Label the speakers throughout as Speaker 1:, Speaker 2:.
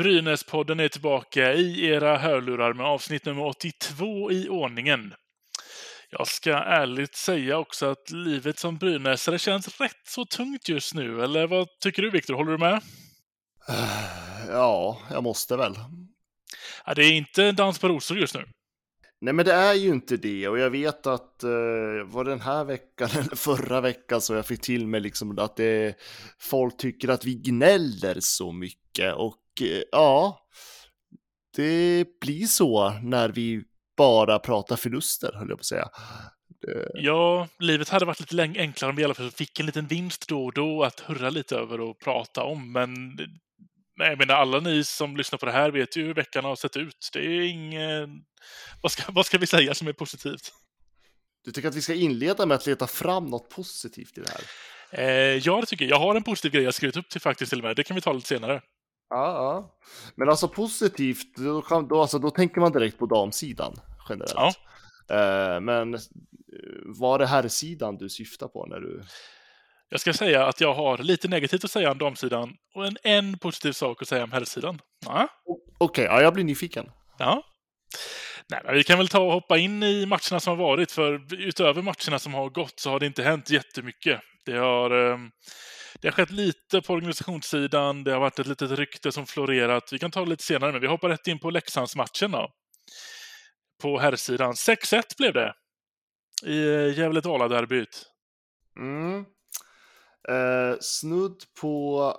Speaker 1: Brynäspodden är tillbaka i era hörlurar med avsnitt nummer 82 i ordningen. Jag ska ärligt säga också att livet som brynäsare känns rätt så tungt just nu. Eller vad tycker du Viktor? Håller du med?
Speaker 2: Ja, jag måste väl.
Speaker 1: Ja, det är inte dans på rosor just nu.
Speaker 2: Nej, men det är ju inte det och jag vet att uh, var den här veckan eller förra veckan så jag fick till mig liksom att det, folk tycker att vi gnäller så mycket och ja, det blir så när vi bara pratar förluster, höll jag på att säga.
Speaker 1: Det... Ja, livet hade varit lite enklare om vi i alla fall fick en liten vinst då och då att hurra lite över och prata om, men jag menar, alla ni som lyssnar på det här vet ju hur veckan har sett ut. Det är ingen... Vad ska, vad ska vi säga som är positivt?
Speaker 2: Du tycker att vi ska inleda med att leta fram något positivt i det här?
Speaker 1: Eh, ja, det tycker jag. Jag har en positiv grej jag skrivit upp till faktiskt till och med. Det kan vi ta lite senare.
Speaker 2: Ja, ja. Men alltså positivt, då, kan, då, alltså, då tänker man direkt på damsidan generellt. Ja. Eh, men eh, var är herrsidan du syftar på när du...
Speaker 1: Jag ska säga att jag har lite negativt att säga om damsidan och en, en positiv sak att säga om herrsidan. Ja.
Speaker 2: Okej, okay, ja, jag blir nyfiken.
Speaker 1: Ja. Nej, vi kan väl ta och hoppa in i matcherna som har varit, för utöver matcherna som har gått så har det inte hänt jättemycket. Det har, ehm, det har skett lite på organisationssidan, det har varit ett litet rykte som florerat. Vi kan ta det lite senare, men vi hoppar rätt in på Leksandsmatchen då. På herrsidan. 6-1 blev det i Gävle-Dala-derbyt.
Speaker 2: Mm. Eh, snudd på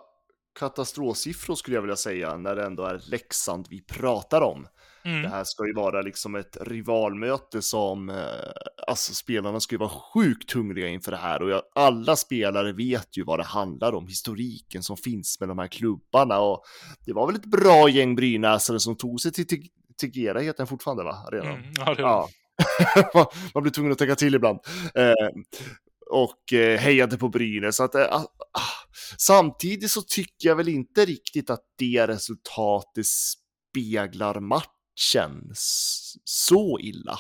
Speaker 2: katastrofsiffror skulle jag vilja säga när det ändå är Leksand vi pratar om. Mm. Det här ska ju vara liksom ett rivalmöte som, eh, alltså spelarna ska ju vara sjukt hungriga inför det här och jag, alla spelare vet ju vad det handlar om, historiken som finns med de här klubbarna och det var väl ett bra gäng brynäsare som tog sig till Tegera heter den fortfarande va? Redan. Mm, ja, det ja. Man blir tvungen att tänka till ibland. Eh, och eh, hejade på Brynäs. Så att, eh, ah, samtidigt så tycker jag väl inte riktigt att det resultatet speglar matchen känns så illa.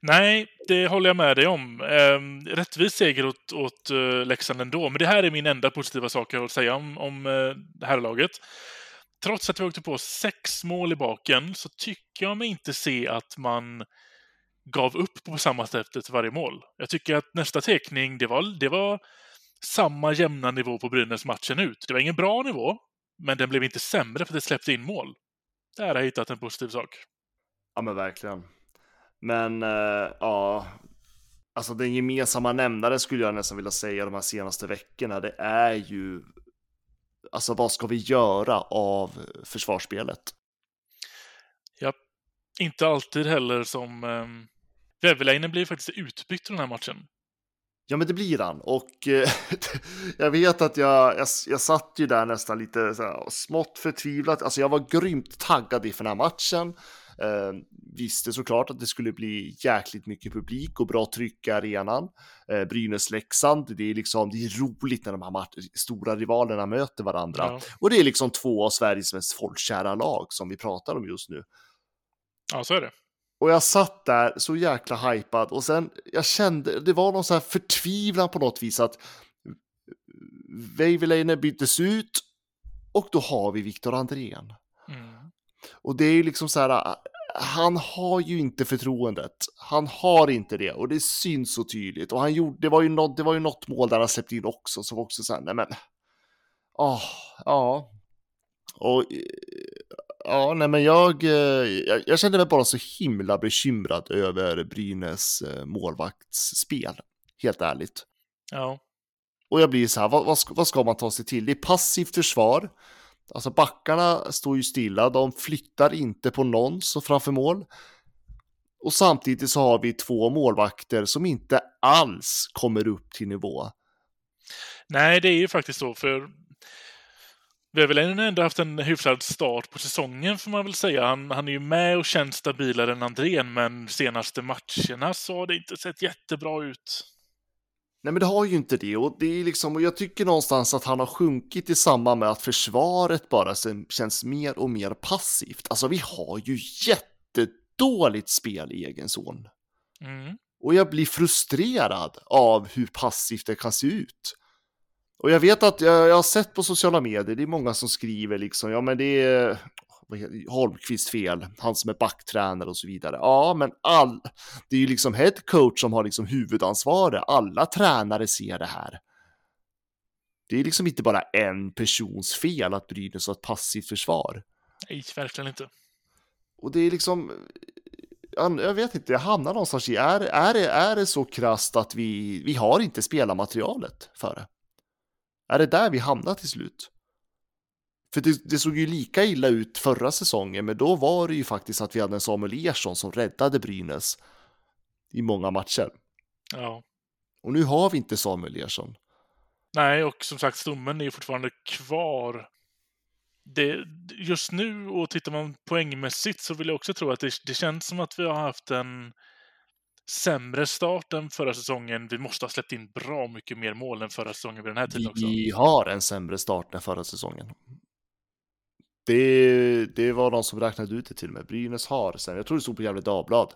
Speaker 1: Nej, det håller jag med dig om. Eh, rättvis seger åt, åt uh, Leksand ändå, men det här är min enda positiva sak jag vill säga om, om uh, det här laget. Trots att vi åkte på sex mål i baken så tycker jag mig inte se att man gav upp på samma sätt efter varje mål. Jag tycker att nästa teckning, det var, det var samma jämna nivå på Brynäs matchen ut. Det var ingen bra nivå, men den blev inte sämre för att det släppte in mål. Där har jag hittat en positiv sak.
Speaker 2: Ja, men verkligen. Men uh, ja, alltså den gemensamma nämnaren skulle jag nästan vilja säga de här senaste veckorna, det är ju alltså vad ska vi göra av försvarsspelet?
Speaker 1: Ja, inte alltid heller som um, Väverläinen blir faktiskt utbytt i den här matchen.
Speaker 2: Ja, men det blir han. Och eh, jag vet att jag, jag, jag satt ju där nästan lite så här, smått förtvivlat. Alltså jag var grymt taggad inför den här matchen. Eh, visste såklart att det skulle bli jäkligt mycket publik och bra tryck i arenan. Eh, Brynäs-Leksand, det är liksom, det är roligt när de här stora rivalerna möter varandra. Ja. Och det är liksom två av Sveriges mest folkkära lag som vi pratar om just nu.
Speaker 1: Ja, så är det.
Speaker 2: Och jag satt där så jäkla hypad och sen jag kände, det var någon så här förtvivlan på något vis att Väiväläinen byttes ut och då har vi Viktor Andrén. Mm. Och det är ju liksom så här, han har ju inte förtroendet. Han har inte det och det syns så tydligt. Och han gjorde, det var ju något, det var ju något mål där han släppte in också som också så här, nej men, åh, ja. Och ja, nej men jag, eh, jag, jag kände mig bara så himla bekymrad över Brynäs eh, målvaktsspel, helt ärligt.
Speaker 1: Ja.
Speaker 2: Och jag blir så här, vad, vad, ska, vad ska man ta sig till? Det är passivt försvar. Alltså backarna står ju stilla, de flyttar inte på någon så framför mål. Och samtidigt så har vi två målvakter som inte alls kommer upp till nivå.
Speaker 1: Nej, det är ju faktiskt så, för vi har väl ändå haft en hyfsad start på säsongen får man väl säga. Han, han är ju med och känns stabilare än Andrén, men senaste matcherna så har det inte sett jättebra ut.
Speaker 2: Nej, men det har ju inte det och det är liksom och jag tycker någonstans att han har sjunkit i samband med att försvaret bara känns mer och mer passivt. Alltså, vi har ju jättedåligt spel i egen zon. Mm. Och jag blir frustrerad av hur passivt det kan se ut. Och jag vet att jag, jag, har sett på sociala medier, det är många som skriver liksom, ja men det är Holmqvist fel, han som är backtränare och så vidare. Ja, men all, det är ju liksom head coach som har liksom huvudansvaret. Alla tränare ser det här. Det är liksom inte bara en persons fel att Brynäs har ett passivt försvar.
Speaker 1: Nej, verkligen inte.
Speaker 2: Och det är liksom, jag vet inte, jag hamnar någonstans i, är, är, det, är det så krasst att vi, vi har inte spelarmaterialet för det? Är det där vi hamnar till slut? För det, det, såg ju lika illa ut förra säsongen, men då var det ju faktiskt att vi hade en Samuel Ersson som räddade Brynäs i många matcher.
Speaker 1: Ja.
Speaker 2: Och nu har vi inte Samuel Ersson.
Speaker 1: Nej, och som sagt, stommen är fortfarande kvar. Det, just nu, och tittar man poängmässigt, så vill jag också tro att det, det känns som att vi har haft en sämre start än förra säsongen. Vi måste ha släppt in bra mycket mer mål än förra säsongen vid den här tiden också.
Speaker 2: Vi har en sämre start än förra säsongen. Det, det var de som räknade ut det till mig. Brynäs har sen, jag tror det stod på Gefle Dagblad,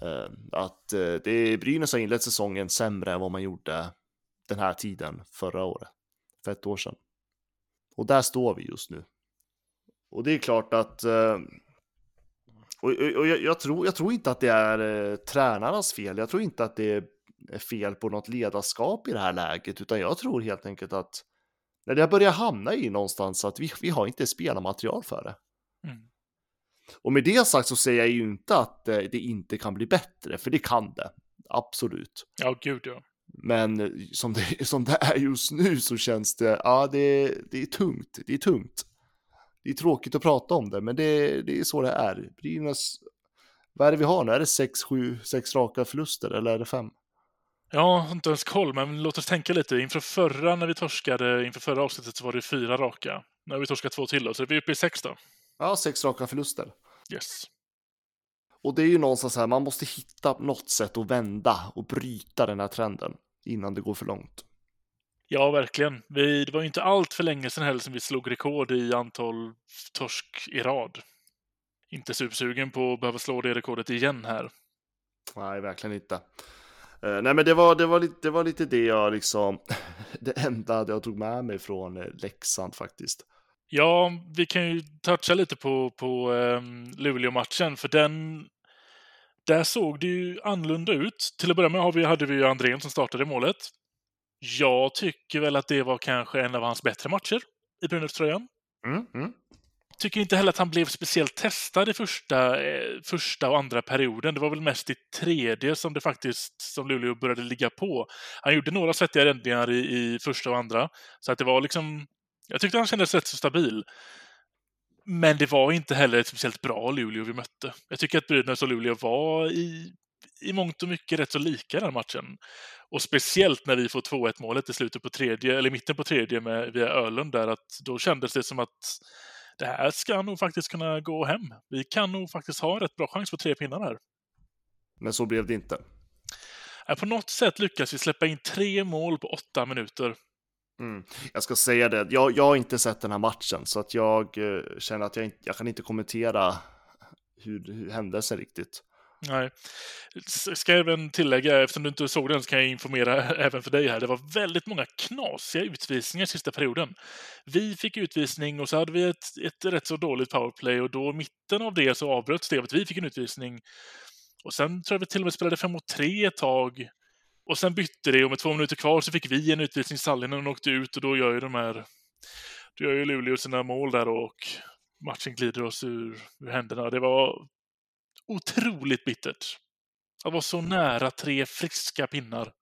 Speaker 2: eh, att eh, det, Brynäs har inlett säsongen sämre än vad man gjorde den här tiden förra året, för ett år sedan. Och där står vi just nu. Och det är klart att eh, och, och jag, jag, tror, jag tror inte att det är eh, tränarnas fel. Jag tror inte att det är fel på något ledarskap i det här läget, utan jag tror helt enkelt att när det börjar hamna i någonstans att vi, vi har inte spelarmaterial för det. Mm. Och med det sagt så säger jag ju inte att eh, det inte kan bli bättre, för det kan det. Absolut.
Speaker 1: Ja, gud ja.
Speaker 2: Men eh, som det, som det är just nu så känns det, ja det, det är tungt, det är tungt. Det är tråkigt att prata om det, men det, det är så det är. Brynäs, vad är det vi har nu? Är det sex, sju, sex raka förluster eller är det fem?
Speaker 1: Ja, har inte ens koll, men låt oss tänka lite. Inför förra, när vi torskade, inför förra avsnittet så var det fyra raka. Nu har vi torskat två till då, så är vi uppe i sex då.
Speaker 2: Ja, sex raka förluster.
Speaker 1: Yes.
Speaker 2: Och det är ju någonstans här, man måste hitta något sätt att vända och bryta den här trenden innan det går för långt.
Speaker 1: Ja, verkligen. Vi, det var ju inte allt för länge sedan heller som vi slog rekord i antal torsk i rad. Inte supersugen på att behöva slå det rekordet igen här.
Speaker 2: Nej, verkligen inte. Uh, nej, men det var, det, var lite, det var lite det jag liksom, det enda jag tog med mig från uh, Leksand faktiskt.
Speaker 1: Ja, vi kan ju toucha lite på, på um, Luleå-matchen, för den, där såg det ju annorlunda ut. Till att börja med har vi, hade vi ju Andrén som startade målet. Jag tycker väl att det var kanske en av hans bättre matcher i Brynäs-tröjan.
Speaker 2: Mm, mm.
Speaker 1: Tycker inte heller att han blev speciellt testad i första, eh, första och andra perioden. Det var väl mest i tredje som det faktiskt, som Luleå började ligga på. Han gjorde några svettiga räddningar i, i första och andra, så att det var liksom... Jag tyckte han kändes rätt så stabil. Men det var inte heller ett speciellt bra Luleå vi mötte. Jag tycker att Brynäs och Luleå var i, i mångt och mycket rätt så lika den matchen. Och speciellt när vi får 2-1 målet i slutet på tredje, eller mitten på tredje med, via Ölund där, att då kändes det som att det här ska nog faktiskt kunna gå hem. Vi kan nog faktiskt ha rätt bra chans på tre pinnar här.
Speaker 2: Men så blev det inte.
Speaker 1: På något sätt lyckas vi släppa in tre mål på åtta minuter.
Speaker 2: Mm. Jag ska säga det, jag, jag har inte sett den här matchen så att jag uh, känner att jag, inte, jag kan inte kommentera hur, hur händelsen riktigt.
Speaker 1: Nej. Ska jag även tillägga, eftersom du inte såg den så kan jag informera även för dig här. Det var väldigt många knasiga utvisningar sista perioden. Vi fick utvisning och så hade vi ett, ett rätt så dåligt powerplay och då mitten av det så avbröts det av att vi fick en utvisning. Och sen tror jag vi till och med spelade 5 mot 3 ett tag. Och sen bytte det och med två minuter kvar så fick vi en utvisning. Sallinen åkte ut och då gör ju de här... Då gör ju Luleå sina mål där och matchen glider oss ur, ur händerna. Det var otroligt bittert. Att vara så nära tre friska pinnar.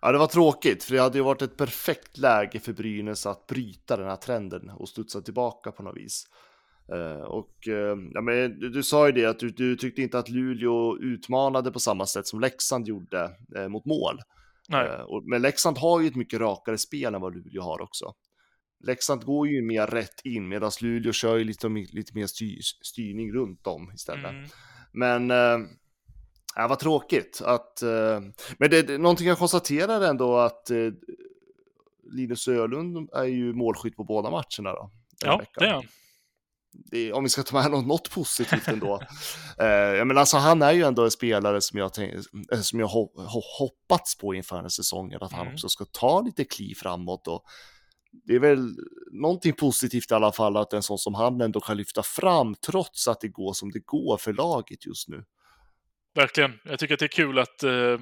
Speaker 2: Ja, det var tråkigt, för det hade ju varit ett perfekt läge för Brynäs att bryta den här trenden och studsa tillbaka på något vis. Uh, och uh, ja, men du, du, sa ju det att du, du, tyckte inte att Luleå utmanade på samma sätt som Leksand gjorde uh, mot mål.
Speaker 1: Nej.
Speaker 2: Eh, och, men Leksand har ju ett mycket rakare spel än vad Luleå har också. Leksand går ju mer rätt in medan Luleå kör ju lite, lite mer styr, styrning runt om istället.
Speaker 1: Mm.
Speaker 2: Men eh, ja, vad tråkigt att... Eh, men det någonting jag konstaterar ändå att eh, Linus Ölund är ju målskytt på båda matcherna då.
Speaker 1: Ja,
Speaker 2: veckan.
Speaker 1: det är han.
Speaker 2: det, om vi ska ta med något, något positivt ändå. eh, menar, alltså, han är ju ändå en spelare som jag, tänk, eh, som jag ho, ho, hoppats på inför den här säsongen, att han
Speaker 1: Mm.
Speaker 2: också ska ta lite kliv framåt. Och det är väl någonting positivt i alla fall att en sån som han ändå kan lyfta fram trots att det går som det går för laget just nu.
Speaker 1: Verkligen. Jag tycker att det är kul att, eh,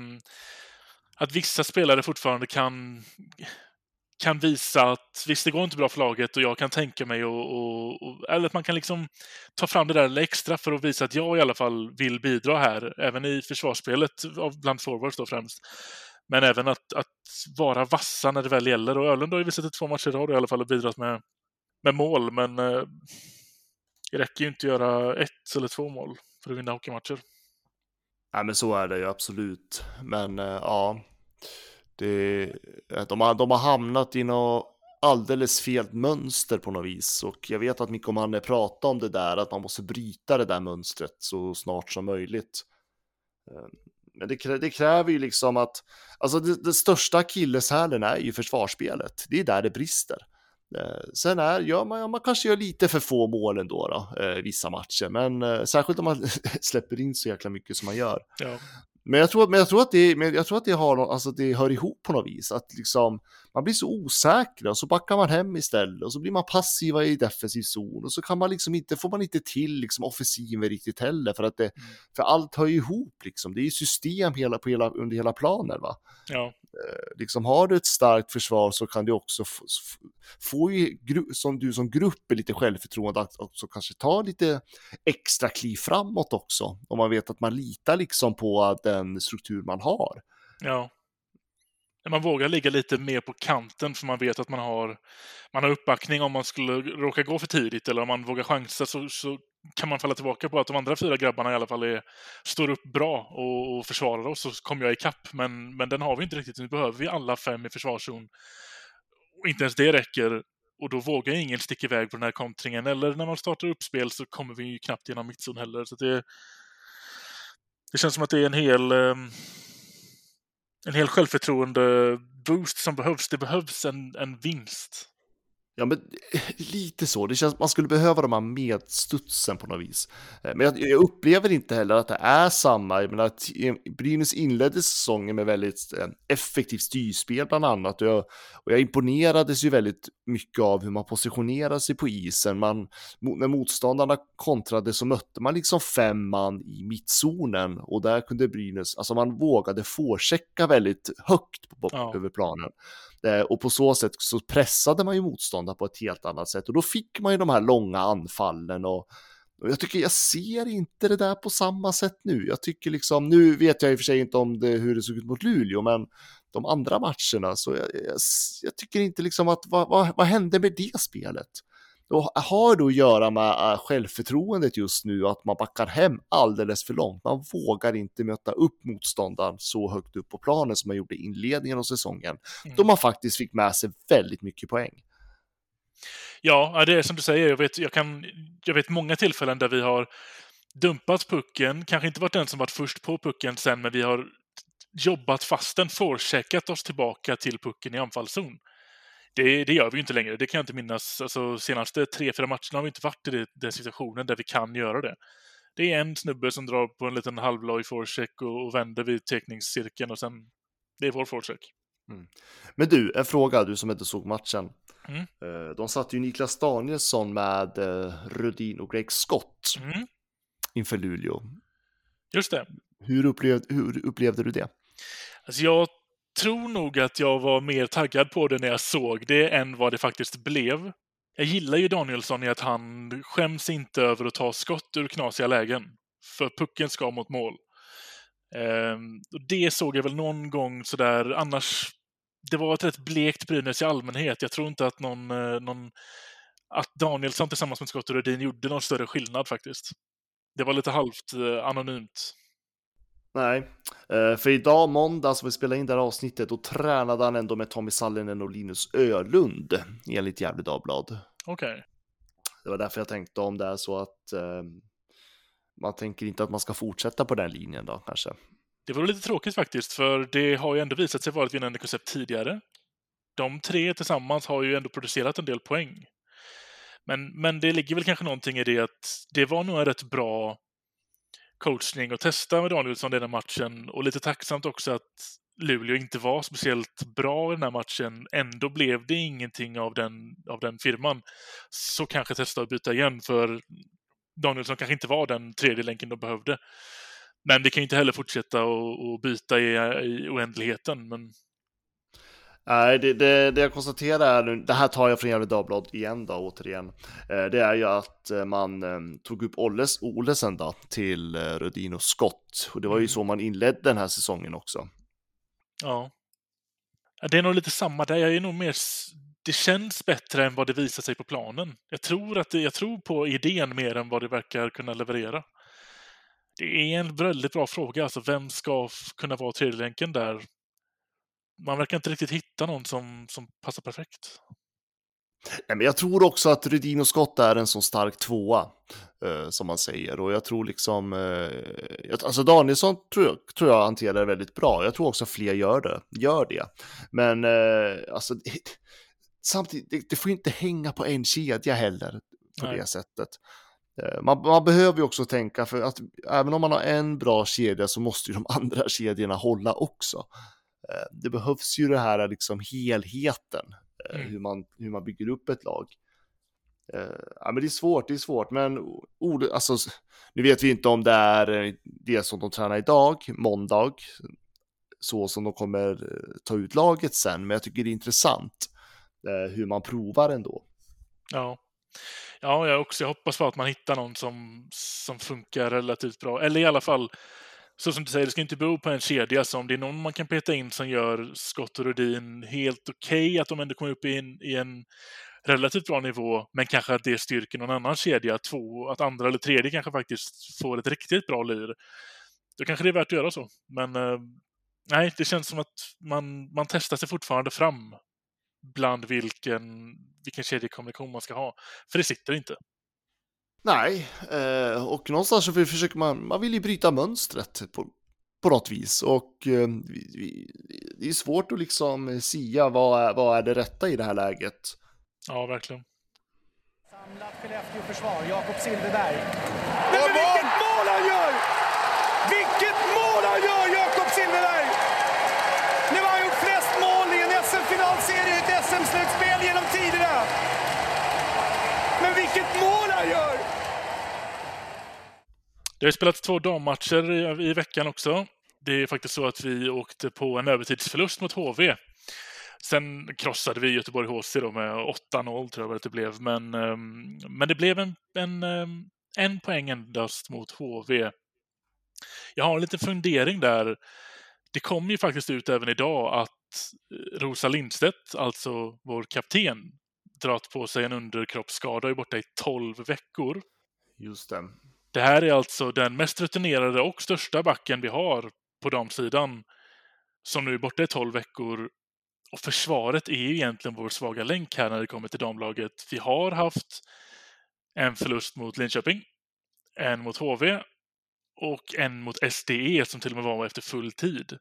Speaker 1: att vissa spelare fortfarande kan, kan visa att visst, det går inte bra för laget och jag kan tänka mig och, och, och eller att man kan liksom ta fram det där lilla extra för att visa att jag i alla fall vill bidra här, även i försvarsspelet bland forwards då främst. Men även att, att vara vassa när det väl gäller. Och Öhlund har ju visat i två matcher i rad i alla fall och bidragit med, med mål, men eh, det räcker ju inte att göra ett eller två mål för att vinna hockeymatcher.
Speaker 2: Nej, men så är det ju absolut. Men eh, ja, det, de, har, de har hamnat i något alldeles fel mönster på något vis. Och jag vet att Mikko Manne pratade om det där, att man måste bryta det där mönstret så snart som möjligt. Ehm, men det, krä, det kräver ju liksom att, alltså det, det största akilleshälen är ju försvarsspelet. Det är där det brister. Eh, Sen är, gör man, ja, man kanske gör lite för få mål ändå då, eh, vissa matcher, men eh, särskilt om man släpper in så jäkla mycket som man gör.
Speaker 1: Ja.
Speaker 2: Men jag tror, men jag tror att det, men jag tror att det, har, alltså det hör ihop på något vis. Att liksom, man blir så osäker och så backar man hem istället och så blir man passiva i defensiv zon och så kan man liksom inte, får man inte till liksom offensiven riktigt heller för att det, för allt hör ihop liksom. Det är ju system hela, på hela, under hela planen va.
Speaker 1: Ja.
Speaker 2: Eh, liksom har du ett starkt försvar så kan du också få, få ju, som du som grupp är lite självförtroende att också kanske ta lite extra kliv framåt också. Om man vet att man litar liksom på den struktur man har.
Speaker 1: Ja. När Man vågar ligga lite mer på kanten för man vet att man har, man har uppbackning om man skulle råka gå för tidigt eller om man vågar chansa så, så kan man falla tillbaka på att de andra fyra grabbarna i alla fall är, står upp bra och, och försvarar oss så kommer jag ikapp. Men, men den har vi inte riktigt. Nu behöver vi alla fem i försvarszon. Och inte ens det räcker. Och då vågar ingen sticka iväg på den här kontringen. Eller när man startar upp spel så kommer vi ju knappt genom mittzon heller. Så det, det känns som att det är en hel, ehm, en hel självförtroende-boost som behövs. Det behövs en, en vinst.
Speaker 2: Ja, men lite så. Det känns man skulle behöva de här medstudsen på något vis. Eh, Men jag, jag upplever inte heller att det är samma. Jag menar, att Brynäs inledde säsongen med väldigt eh, effektivt styrspel bland annat. Och jag, och jag imponerades ju väldigt mycket av hur man positionerade sig på isen. Man, när motståndarna kontrade så mötte man liksom fem man i mittzonen och där kunde Brynäs, alltså man vågade forechecka väldigt högt på, på,
Speaker 1: Ja.
Speaker 2: över planen. Eh, och på så sätt så pressade man ju motståndaren på ett helt annat sätt och då fick man ju de här långa anfallen och och jag tycker jag ser inte det där på samma sätt nu. Jag tycker liksom, nu vet jag i och för sig inte om det, hur det såg ut mot Luleå, men de andra matcherna så jag, jag, jag tycker inte liksom att vad, vad, vad hände med det spelet? Och har det att göra med äh, självförtroendet just nu, att man backar hem alldeles för långt. Man vågar inte möta upp motståndaren så högt upp på planen som man gjorde i inledningen av säsongen,
Speaker 1: Mm.
Speaker 2: då man faktiskt fick med sig väldigt mycket poäng.
Speaker 1: Ja, ja, det är som du säger. Jag vet, jag, kan, jag vet många tillfällen där vi har dumpat pucken, kanske inte varit den som varit först på pucken sen, men vi har jobbat fast den, forecheckat oss tillbaka till pucken i anfallszon. Det, det gör vi ju inte längre, det kan jag inte minnas. Alltså, senaste tre, fyra matcherna har vi inte varit i det, den situationen där vi kan göra det. Det är en snubbe som drar på en liten halvloj forecheck och, och vänder vid teckningscirkeln och sen, det är vår forecheck.
Speaker 2: Men du, en fråga, du som inte såg matchen.
Speaker 1: Mm.
Speaker 2: Eh, De satte ju Niklas Danielsson med eh, Rudin och Greg Scott
Speaker 1: Mm,
Speaker 2: inför Luleå.
Speaker 1: just det.
Speaker 2: Hur upplevde, hur upplevde du det?
Speaker 1: Alltså jag tror nog att jag var mer taggad på det när jag såg det än vad det faktiskt blev. Jag gillar ju Danielsson i att han skäms inte över att ta skott ur knasiga lägen. För pucken ska mot mål. Ehm, och det såg jag väl någon gång sådär, annars... Det var ett rätt blekt Brynäs i allmänhet. Jag tror inte att någon, eh, någon att Danielsson tillsammans med Scott och Rödin gjorde någon större skillnad faktiskt. Det var lite halvt eh, anonymt.
Speaker 2: Nej, eh, för idag måndag som vi spelade in det här avsnittet, då tränade han ändå med Tommy Sallinen och Linus Ölund enligt Gefle Dagblad.
Speaker 1: Okej. Okay.
Speaker 2: Det var därför jag tänkte om det är så att eh, man tänker inte att man ska fortsätta på den linjen då kanske.
Speaker 1: Det vore lite tråkigt faktiskt, för det har ju ändå visat sig vara ett vinnande koncept tidigare. De tre tillsammans har ju ändå producerat en del poäng. Men, men det ligger väl kanske någonting i det att det var nog en rätt bra coachning och testa med Danielsson den här matchen och lite tacksamt också att Luleå inte var speciellt bra i den här matchen. Ändå blev det ingenting av den, av den firman. Så kanske testa att byta igen, för Danielsson kanske inte var den tredje länken de behövde. Men vi kan inte heller fortsätta och, byta i, i oändligheten. Men...
Speaker 2: Nej, det, det, det jag konstaterar nu, det här tar jag från Gefle Dagblad igen då, återigen. Eh, det är ju att eh, man eh, tog upp Olles, Olesen då till Rödin och Skott. Och det var ju mm. så man inledde den här säsongen också.
Speaker 1: Ja. Det är nog lite samma där. Jag är nog mer... Det känns bättre än vad det visar sig på planen. Jag tror, att det, jag tror på idén mer än vad det verkar kunna leverera. Det är en väldigt bra fråga. Alltså, vem ska kunna vara tredjelänken där? Man verkar inte riktigt hitta någon som, som passar perfekt.
Speaker 2: Nej, men jag tror också att Rydin och Scott är en så stark tvåa, eh, som man säger. Och jag tror liksom, eh, alltså Danielsson tror jag, tror jag hanterar det väldigt bra. Jag tror också fler gör det. Gör det. Men eh, alltså, samtidigt, det, det får inte hänga på en kedja heller på Nej. det sättet. Eh, man, man, behöver ju också tänka för att även om man har en bra kedja så måste ju de andra kedjorna hålla också. Eh, det behövs ju det här liksom helheten, eh, mm. hur, man, hur man bygger upp ett lag. Ja, men det är svårt, det är svårt, men alltså, nu vet vi inte om det är det som de tränar idag, måndag, så som de kommer ta ut laget sen, men jag tycker det är intressant hur man provar ändå.
Speaker 1: Ja. Ja, jag också. Jag hoppas på att man hittar någon som, som funkar relativt bra. Eller i alla fall, så som du säger, det ska inte bero på en kedja. Så om det är någon man kan peta in som gör Scott och Rudin helt okej, okay, att de ändå kommer upp i en, i en relativt bra nivå, men kanske att det styrker någon annan kedja, två, att andra eller tredje kanske faktiskt får ett riktigt bra lir. Då kanske det är värt att göra så. Men eh, nej, det känns som att man, man testar sig fortfarande fram bland vilken, vilken kedjekommunikation man ska ha. För det sitter inte.
Speaker 2: Nej, eh, och någonstans så försöker man, man vill ju bryta mönstret på, på något vis. Och eh, det är svårt att liksom sia vad vad är det rätta i det här läget.
Speaker 1: Ja, verkligen.
Speaker 3: Samlat Skellefteå-försvar, Jakob Silfverberg. Men vilket mål han gör! Vilket mål han gör, Jakob Silfverberg! Nu har han gjort flest mål i en SM-finalserie, i ett SM-slutspel genom tiderna. Men vilket mål han gör!
Speaker 1: Det har spelats två dammatcher i, i veckan också. Det är faktiskt så att vi åkte på en övertidsförlust mot HV. Sen krossade vi Göteborg HC då med 8-0 tror jag att det blev. Men, ehm, men det blev en, en, ehm, en poäng endast mot HV. Jag har en liten fundering där. Det kom ju faktiskt ut även idag att eh, Rosa Lindstedt, alltså vår kapten, dragit på sig en underkroppsskada och är borta i 12 veckor.
Speaker 2: Just det.
Speaker 1: Det här är alltså den mest rutinerade och största backen vi har på damsidan som nu är borta i 12 veckor. Och försvaret är ju egentligen vår svaga länk här när det kommer till damlaget. Vi har haft en förlust mot Linköping, en mot HV och en mot SDE som till och med var efter full tid.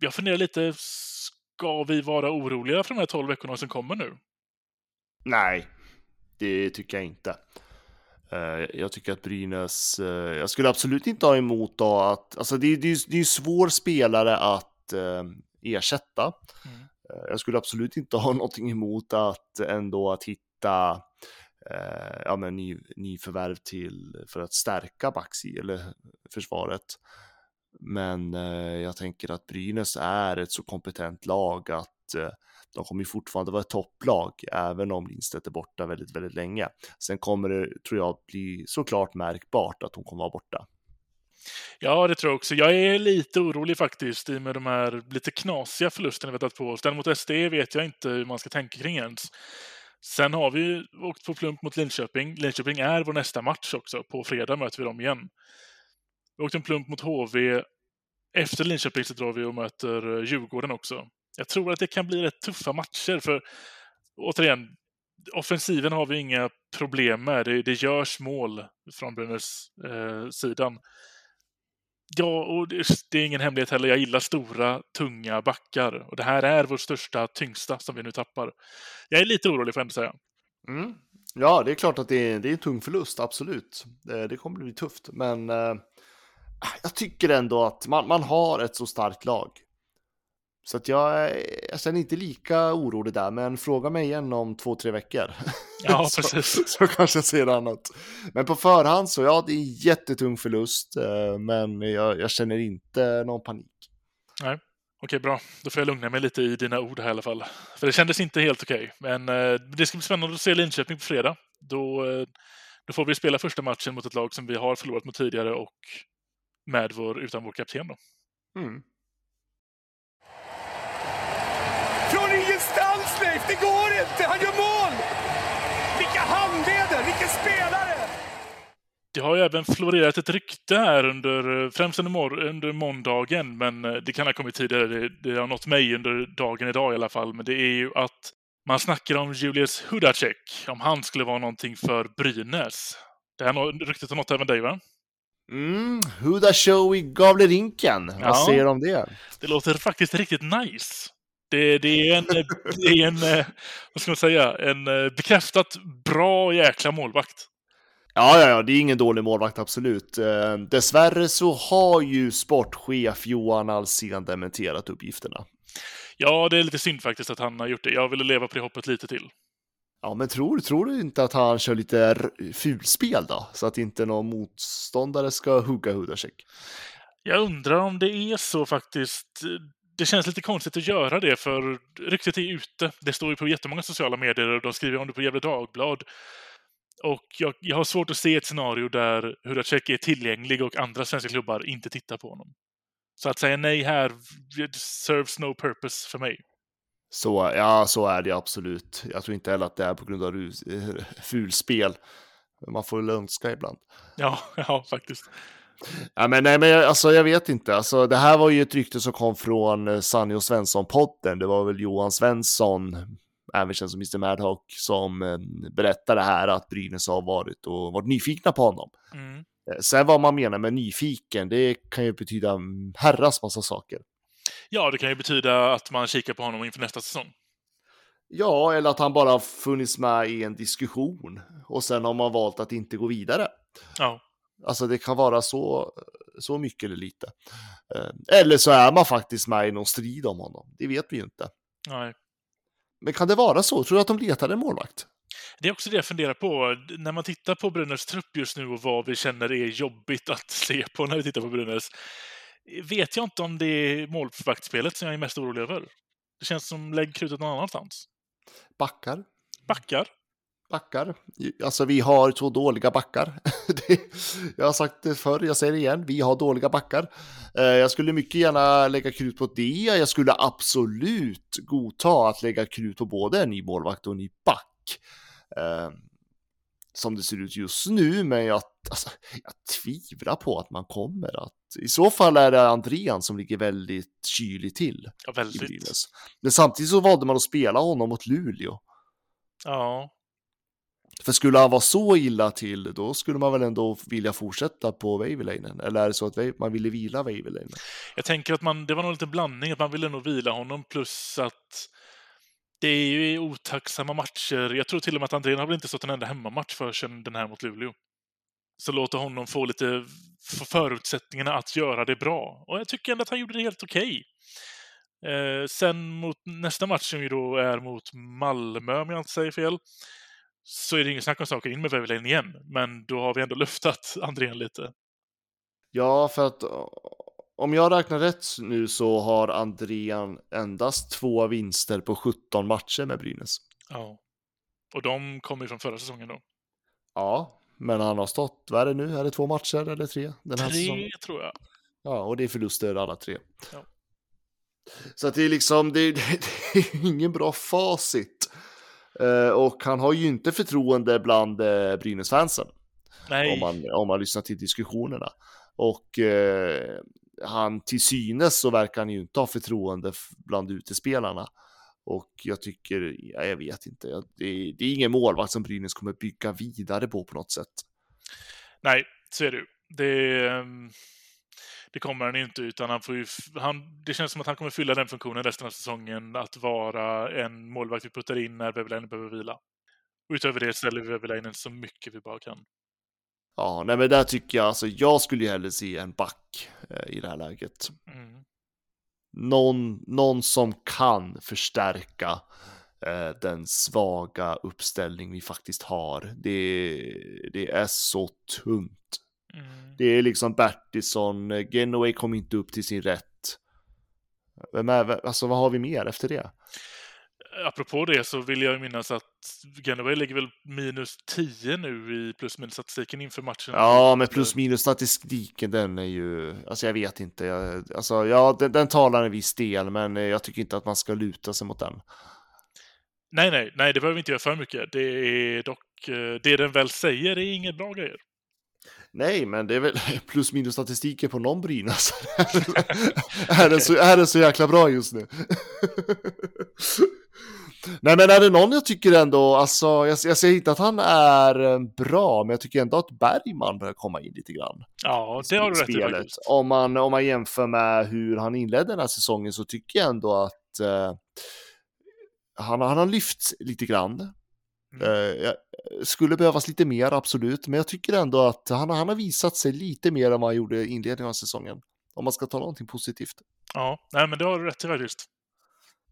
Speaker 1: Jag funderar lite, ska vi vara oroliga för de här 12 veckorna som kommer nu?
Speaker 2: Nej, det tycker jag inte. Eh, jag tycker att Brynäs, eh, jag skulle absolut inte ha emot då att, alltså det, det, det är ju svår spelare att eh, ersätta. Mm. Jag skulle absolut inte ha någonting emot att ändå att hitta ja, men ny, nyförvärv till för att stärka Baxi eller försvaret. Men jag tänker att Brynäs är ett så kompetent lag att de kommer ju fortfarande vara ett topplag, även om Lindstedt är borta väldigt, väldigt länge. Sen kommer det, tror jag, bli såklart märkbart att hon kommer vara borta.
Speaker 1: Ja, det tror jag också. Jag är lite orolig faktiskt i och med de här lite knasiga förlusterna vi har tagit på oss. Den mot SD vet jag inte hur man ska tänka kring ens. Sen har vi åkt på plump mot Linköping. Linköping är vår nästa match också. På fredag möter vi dem igen. Vi åkte en plump mot HV efter Linköping så drar vi och möter eh, Djurgården också. Jag tror att det kan bli rätt tuffa matcher, för återigen, offensiven har vi inga problem med. Det, det görs mål från Brynäs eh, sidan. Ja, och det, det, är ingen hemlighet heller. Jag gillar stora, tunga backar. Och det här är vår största, tyngsta som vi nu tappar. Jag är lite orolig, får jag ändå säga.
Speaker 2: Mm. Ja, det är klart att det är, det är en tung förlust, absolut. Det, det kommer bli tufft, men eh, jag tycker ändå att man, man har ett så starkt lag. Så att jag, jag känner inte lika orolig där, men fråga mig igen om två, tre veckor.
Speaker 1: Ja,
Speaker 2: så,
Speaker 1: precis.
Speaker 2: Så kanske jag säger annat. Men på förhand så, ja, det är jättetung förlust, eh, men jag, jag känner inte någon panik.
Speaker 1: Nej, okej, bra. Då får jag lugna mig lite i dina ord här i alla fall. För det kändes inte helt okej. Men eh, det ska bli spännande att se Linköping på fredag. Då, eh, då får vi spela första matchen mot ett lag som vi har förlorat mot tidigare och med vår, utan vår kapten då.
Speaker 2: Mm.
Speaker 3: Det går inte! Han gör mål! Vilka handleder! Vilken spelare!
Speaker 1: Det har ju även florerat ett rykte här under, främst under, mor- under måndagen, men eh, det kan ha kommit tidigare. Det, det har nått mig under dagen idag i alla fall. Men det är ju att man snackar om Julius Hudacek, om han skulle vara någonting för Brynäs. Det här ryktet har nått även dig, va?
Speaker 2: Mm, Huda Show i Gavlerinken. Vad
Speaker 1: Ja.
Speaker 2: säger du om det?
Speaker 1: Det låter faktiskt riktigt nice. Det, det är en, det är en, eh, vad ska man säga, en eh, bekräftat bra jäkla målvakt.
Speaker 2: Ja, ja, ja, det är ingen dålig målvakt, absolut. Eh, dessvärre så har ju sportchef Johan Alsén dementerat uppgifterna.
Speaker 1: Ja, det är lite synd faktiskt att han har gjort det. Jag ville leva på det hoppet lite till.
Speaker 2: Ja, men tror, tror du inte att han kör lite fulspel då? Så att inte någon motståndare ska hugga Hudacek?
Speaker 1: Jag undrar om det är så faktiskt. Det känns lite konstigt att göra det, för ryktet är ute. Det står ju på jättemånga sociala medier och de skriver om det på Gefle Dagblad. Och jag, jag har svårt att se ett scenario där Hudacek är tillgänglig och andra svenska klubbar inte tittar på honom. Så att säga nej här serves no purpose för mig.
Speaker 2: Så, ja, så är det absolut. Jag tror inte heller att det är på grund av rus- fulspel. Man får väl önska ibland.
Speaker 1: Ja, ja faktiskt.
Speaker 2: Ja, men, nej, men jag- alltså, jag vet inte. Alltså, det här var ju ett rykte som kom från eh, Sanny och Svensson-podden. Det var väl Johan Svensson, även känd som Mr Madhawk, som eh, berättade här att Brynäs har varit och varit nyfikna på honom.
Speaker 1: Mm.
Speaker 2: Eh, Sen vad man menar med nyfiken, det kan ju betyda en herrans massa saker.
Speaker 1: Ja, det kan ju betyda att man kikar på honom inför nästa säsong.
Speaker 2: Ja, eller att han bara funnits med i en diskussion och sen har man valt att inte gå vidare.
Speaker 1: Ja,
Speaker 2: Alltså det kan vara så, så mycket eller lite. Eh, Eller så är man faktiskt med i någon strid om honom. Det vet vi ju inte.
Speaker 1: nej.
Speaker 2: Men kan det vara så? Tror du att de letar en målvakt?
Speaker 1: Det är också det jag funderar på. När man tittar på Brynäs trupp just nu och vad vi känner är jobbigt att se på när vi tittar på Brynäs, vet jag inte om det är målvaktsspelet som jag är mest orolig över. Det känns som lägg krutet någon annanstans.
Speaker 2: Backar?
Speaker 1: Backar?
Speaker 2: Backar? Alltså vi har två dåliga backar. Det, jag har sagt det förr, jag säger det igen. Vi har dåliga backar. Eh, Jag skulle mycket gärna lägga krut på det. Jag skulle absolut godta att lägga krut på både en ny målvakt och en ny back. Eh, Som det ser ut just nu, men jag, alltså, jag tvivlar på att man kommer att... I så fall är det Andrean som ligger väldigt kylig till
Speaker 1: Ja, väldigt.
Speaker 2: Men samtidigt så valde man att spela honom mot Luleå.
Speaker 1: Ja,
Speaker 2: för skulle han vara så illa till, då skulle man väl ändå vilja fortsätta på Väiväläinen? Eller är det så att man ville vila Väiväläinen?
Speaker 1: jag tänker att man, det var nog lite blandning, att man ville nog vila honom plus att det är ju otacksamma matcher. Jag tror till och med att Andrén har väl inte stått en enda hemmamatch för sedan den här mot Luleå. Så låta honom få lite förutsättningarna att göra det bra. Och jag tycker ändå att han gjorde det helt okej. Eh, sen mot nästa match som ju då är mot Malmö, om jag inte säger fel, så är det ingen snack om saker in med Väverlän igen. Men då har vi ändå luftat Andrén lite.
Speaker 2: Ja, för att om jag räknar rätt nu så har Andrean endast två vinster på 17 matcher med Brynäs.
Speaker 1: Ja. Och de kommer ju från förra säsongen då.
Speaker 2: Ja, men han har stått, vad är det nu? Är det två matcher eller tre? Den här säsongen?
Speaker 1: Tre, tror jag.
Speaker 2: Ja, och det är förluster alla tre.
Speaker 1: Ja.
Speaker 2: Så att det är liksom, det, det, det är ingen bra facit. Eh, och han har ju inte förtroende bland uh, Brynäs-fansen. Om man, om man lyssnar till diskussionerna. Och eh, han till synes så verkar han ju inte ha förtroende bland utespelarna. Och jag tycker, ja, jag vet inte, det är, det är ingen målvakt som Brynäs kommer bygga vidare på på något sätt.
Speaker 1: Nej, så är det ju. Det, ehm, det kommer han inte, utan han får ju, han, det känns som att han kommer fylla den funktionen resten av säsongen, att vara en målvakt vi puttar in när Väverläinen behöver vila. Och utöver det ställer vi Väverläinen så mycket vi bara kan.
Speaker 2: Ja, nej men där tycker jag, alltså jag skulle ju hellre se en back eh, i det här läget.
Speaker 1: Mm.
Speaker 2: Någon, någon som kan förstärka eh, den svaga uppställning vi faktiskt har. Det, det är så tungt.
Speaker 1: Mm.
Speaker 2: Det är liksom Bertilsson, Genoway kom inte upp till sin rätt. Vem är, alltså vad har vi mer efter det?
Speaker 1: Apropå det så vill jag minnas att Genoway ligger väl minus 10 nu i plus minus statistiken inför matchen.
Speaker 2: Ja, men plus minus statistiken den är ju, alltså jag vet inte, jag, alltså ja, den, den talar en viss del, men jag tycker inte att man ska luta sig mot den.
Speaker 1: Nej, nej, nej, det behöver vi inte göra för mycket. Det är dock, eh, det den väl säger är inget bra grejer.
Speaker 2: Nej, men det är väl plus minus statistiken på någon Brynäs. är, den så, är den så jäkla bra just nu? Nej, men är det någon jag tycker ändå, alltså, jag, jag säger inte att han är eh, bra, men jag tycker ändå att Bergman börjar komma in lite grann.
Speaker 1: Ja, det har du rätt i faktiskt.
Speaker 2: Om man, om man jämför med hur han inledde den här säsongen så tycker jag ändå att eh, han, han har lyft lite grann.
Speaker 1: Mm.
Speaker 2: Eh, skulle behövas lite mer, absolut, men jag tycker ändå att han, han har visat sig lite mer än vad han gjorde i inledningen av säsongen. Om man ska ta någonting positivt.
Speaker 1: Ja, nej, men det har du rätt i faktiskt.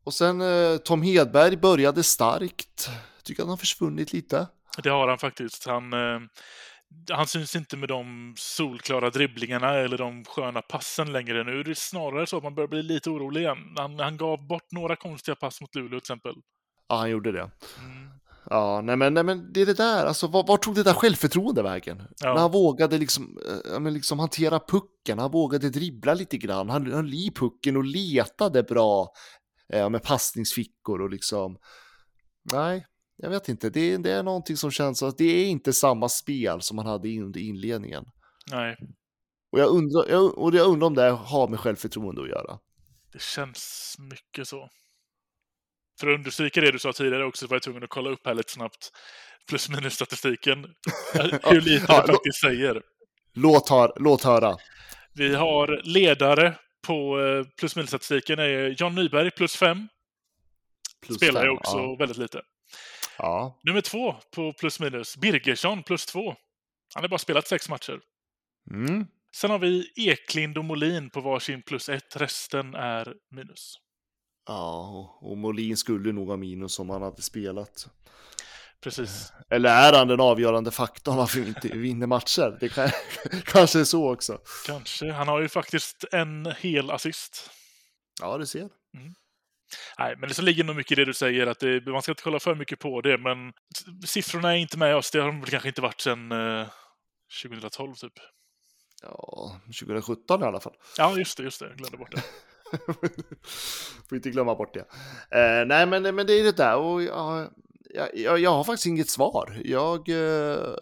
Speaker 2: Och sen eh, Tom Hedberg började starkt. Tycker att han har försvunnit lite.
Speaker 1: Det har han faktiskt. Han, eh, han syns inte med de solklara dribblingarna eller de sköna passen längre. Nu är det snarare så att man börjar bli lite orolig igen. Han, han gav bort några konstiga pass mot Luleå till exempel.
Speaker 2: Ja, han gjorde det.
Speaker 1: Mm.
Speaker 2: Ja, nej men, nej men det är det där, alltså var, var tog det där självförtroende vägen?
Speaker 1: Ja.
Speaker 2: När han vågade liksom, äh, men liksom hantera pucken, han vågade dribbla lite grann, han höll i pucken och letade bra äh, med passningsfickor och liksom, nej, jag vet inte, det, det är någonting som känns att det är inte samma spel som man hade under inledningen.
Speaker 1: Nej,
Speaker 2: Och jag undrar, jag, och jag undrar om det har med självförtroende att göra.
Speaker 1: det känns mycket så. För att understryka det du sa tidigare också var jag tvungen att kolla upp här lite snabbt plus minus statistiken. Hur lite
Speaker 2: Ja,
Speaker 1: det faktiskt säger.
Speaker 2: Låt, hör, låt höra.
Speaker 1: Vi har ledare på eh, plus minus statistiken är John Nyberg plus 5.
Speaker 2: Plus
Speaker 1: Spelar ju också
Speaker 2: Ja.
Speaker 1: väldigt lite.
Speaker 2: ja.
Speaker 1: Nummer två på plus minus, Birgersson plus 2. Han har bara spelat sex matcher.
Speaker 2: Mm.
Speaker 1: Sen har vi Eklind och Molin på varsin plus ett. Resten är minus.
Speaker 2: Ja, och- Molin skulle nog ha minus om han hade spelat.
Speaker 1: Precis.
Speaker 2: Eller är han den avgörande faktorn varför vi inte vinner matcher? Det kan, kanske är så också.
Speaker 1: Kanske. Han har ju faktiskt en hel assist.
Speaker 2: Ja, du ser.
Speaker 1: Nej, men det så ligger nog mycket i det du säger, att det, man ska inte kolla för mycket på det, men siffrorna är inte med oss. Det har de väl kanske inte varit sedan eh, 2012, typ.
Speaker 2: Ja, 2017 i alla fall.
Speaker 1: Ja, just det, just det. Jag glömde bort det.
Speaker 2: Får inte glömma bort det. Eh, nej, men, men det är det där. Och jag, jag, jag, har faktiskt inget svar. Jag eh,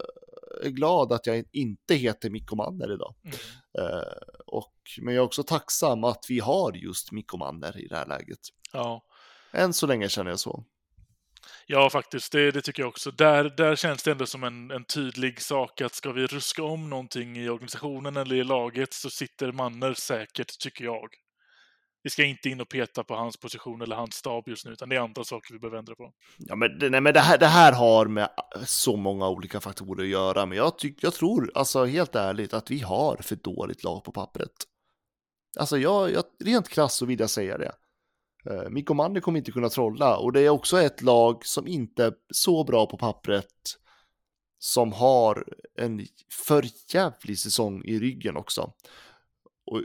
Speaker 2: är glad att jag inte heter Mikko Manner idag.
Speaker 1: Mm.
Speaker 2: Eh, och, men jag är också tacksam att vi har just Mikko Manner i det här läget.
Speaker 1: Ja.
Speaker 2: Än så länge känner jag så.
Speaker 1: Ja, faktiskt. Det, det tycker jag också. Där, där känns det ändå som en, en tydlig sak att ska vi ruska om någonting i organisationen eller i laget så sitter Manner säkert, tycker jag. Vi ska inte in och peta på hans position eller hans stab just nu, utan det är andra saker vi behöver ändra på.
Speaker 2: Ja, men, det- nej, men det, här, det här har med äh, så många olika faktorer att göra, men jag, tyck, jag tror, alltså helt ärligt, att vi har för dåligt lag på pappret. Alltså, jag, jag, rent krasst så vill jag säga det. Uh, Mikko Manni kommer inte kunna trolla, och det är också ett lag som inte är så bra på pappret, som har en för jävlig säsong i ryggen också. Och,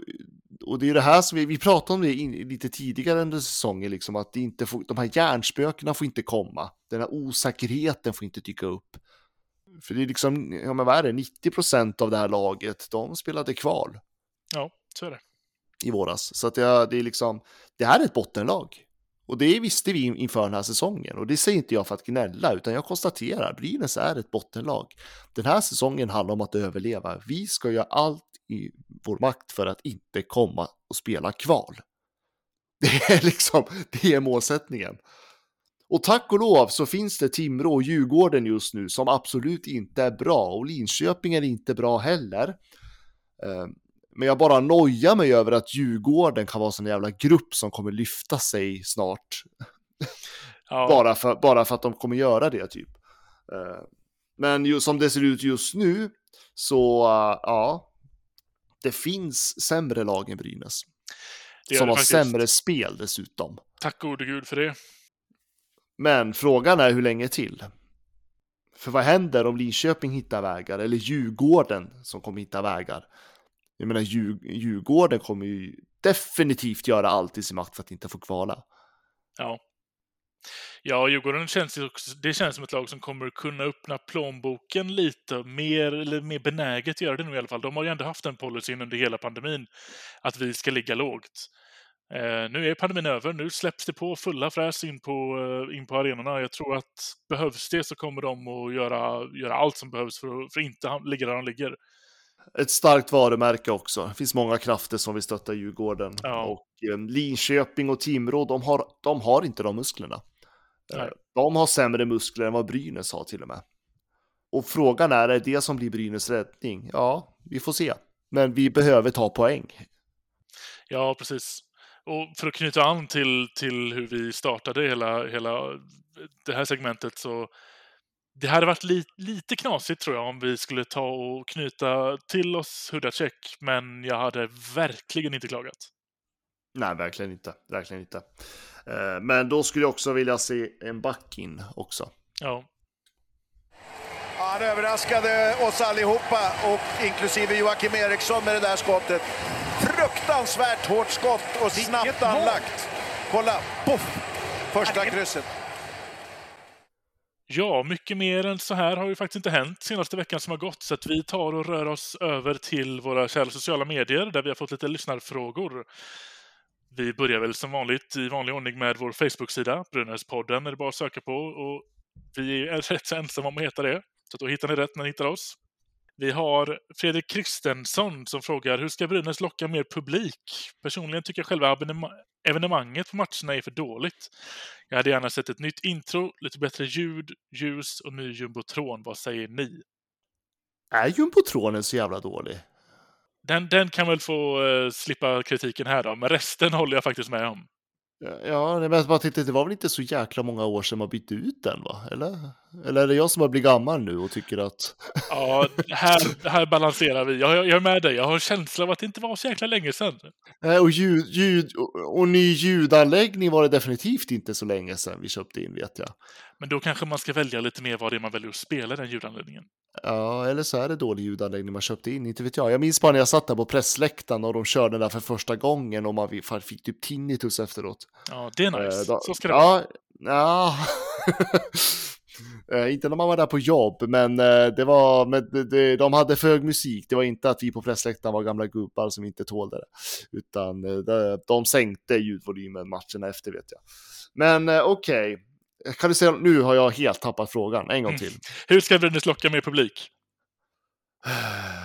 Speaker 2: och det är det här som vi, vi pratade om det in, lite tidigare under säsongen, liksom, att det inte får, de här hjärnspökena får inte komma. Den här osäkerheten får inte dyka upp. För det är liksom, ja men vad är det, 90% av det här laget, de spelade kval
Speaker 1: Ja, så är det.
Speaker 2: i våras. Så att det, det är liksom, det här är ett bottenlag. Och det visste vi inför den här säsongen. Och det säger inte jag för att gnälla, utan jag konstaterar Brynäs är ett bottenlag. Den här säsongen handlar om att överleva. Vi ska göra allt i vår makt för att inte komma och spela kval. Det är liksom, det är målsättningen. Och tack och lov så finns det Timrå och Djurgården just nu som absolut inte är bra och Linköping är inte bra heller. Eh, Eh, men jag bara nojar mig över att Djurgården kan vara en jävla grupp som kommer lyfta sig snart. Ja. bara, för, bara för att de kommer göra det typ. Eh, men ju, som det ser ut just nu så ja, det finns sämre lag än Brynäs. Som har faktiskt. sämre spel dessutom.
Speaker 1: Tack gode gud för det.
Speaker 2: Men frågan är hur länge till? För vad händer om Linköping hittar vägar, eller Djurgården som kommer hitta vägar? Jag menar, Djurgården kommer ju definitivt göra allt i sin makt för att inte få kvala.
Speaker 1: Ja. Ja, Djurgården känns ju också, det känns som ett lag som kommer kunna öppna plånboken lite mer, eller mer benäget göra det nu i alla fall. De har ju ändå haft den policyn under hela pandemin, att vi ska ligga lågt. Eh, nu är pandemin över, nu släpps det på fulla fräs in på, eh, in på arenorna. Jag tror att behövs det så kommer de att göra, göra allt som behövs för att, för att inte ligga där de ligger.
Speaker 2: Ett starkt varumärke också. Det finns många krafter som vill stötta Djurgården. Ja. Och eh, Linköping och Timrå, de har, de har inte de musklerna. Nej. Eh, de har sämre muskler än vad Brynäs har till och med. Och frågan är, är det som blir Brynäs räddning? Ja, vi får se. Men vi behöver ta poäng.
Speaker 1: Ja, precis. Och för att knyta an till, till hur vi startade hela, hela det här segmentet så det hade varit li, lite knasigt tror jag om vi skulle ta och knyta till oss Hudacek, men jag hade verkligen inte klagat.
Speaker 2: Nej, verkligen inte. Verkligen inte. Eh, men då skulle jag också vilja se en back in också.
Speaker 1: Ja.
Speaker 3: Han överraskade oss allihopa, och inklusive Joakim Eriksson med det där skottet. Fruktansvärt hårt skott och snabbt anlagt. Kolla, poff! Första krysset.
Speaker 1: Ja, mycket mer än så här har ju faktiskt inte hänt senaste veckan som har gått, så att vi tar och rör oss över till våra kära sociala medier där vi har fått lite lyssnarfrågor. Vi börjar väl som vanligt i vanlig ordning med vår Facebook-sida, Brynäspodden är det bara att söka på och vi är rätt så ensamma om att heta det, så då hittar ni rätt när ni hittar oss. Vi har Fredrik Kristensson som frågar hur ska Brynäs locka mer publik? Personligen tycker jag själva evenemanget på matcherna är för dåligt. Jag hade gärna sett ett nytt intro, lite bättre ljud, ljus och ny jumbotron. Vad säger ni?
Speaker 2: Är jumbotronen så jävla dålig?
Speaker 1: Den, den kan väl få uh, slippa kritiken här då, men resten håller jag faktiskt med om.
Speaker 2: Ja, men jag bara tänkte, det var väl inte så jäkla många år sedan man bytte ut den, va? Eller? Eller är det jag som har blivit gammal nu och tycker att...
Speaker 1: Ja, här, här balanserar vi. Jag, jag är med dig. Jag har en känsla av att det inte var så jäkla länge sedan.
Speaker 2: Nej, och, ljud, ljud, och ny ljudanläggning var det definitivt inte så länge sedan vi köpte in, vet jag.
Speaker 1: Men då kanske man ska välja lite mer vad det är man väljer att spela den ljudanläggningen.
Speaker 2: Ja, eller så är det dålig ljudanläggning man köpte in, inte vet jag. Jag minns bara när jag satt där på pressläktaren och de körde den där för första gången och man fick typ tinnitus efteråt.
Speaker 1: Ja, det är nice. Då, så ska det
Speaker 2: ja, vara. Ja. inte när man var där på jobb, men det var, men det, de hade för hög musik. Det var inte att vi på pressläktaren var gamla gubbar som inte tålde det, utan de sänkte ljudvolymen matcherna efter vet jag. Men okej, okay. Kan du säga, nu har jag helt tappat frågan, en gång mm. till. Mm.
Speaker 1: Hur ska Brynäs locka mer publik?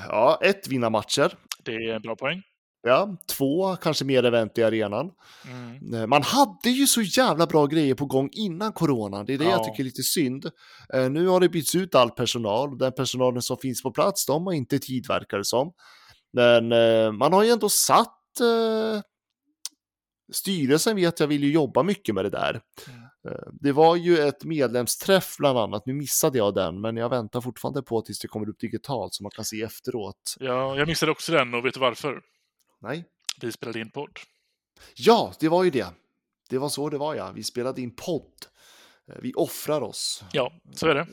Speaker 2: Ja, ett, vinna matcher.
Speaker 1: Det är en bra poäng.
Speaker 2: Ja, två, kanske mer event i arenan. Mm. Eh, man hade ju så jävla bra grejer på gång innan corona. Det är det ja. jag tycker är lite synd. Uh, nu har det bytts ut all personal. Den personalen som finns på plats, de har inte tid verkar det som. Men man har ju ändå satt Styrelsen vet jag vill ju jobba mycket med det där. Mm. Eh, det var ju ett medlemsträff bland annat, nu missade jag den, men jag väntar fortfarande på tills det kommer upp digitalt så man kan se efteråt.
Speaker 1: Ja, jag missade också den och vet du varför?
Speaker 2: Nej.
Speaker 1: Vi spelade in podd.
Speaker 2: Ja, det var ju det. Det var så det var ja, vi spelade in podd. Eh, vi offrar oss.
Speaker 1: Ja, så är det.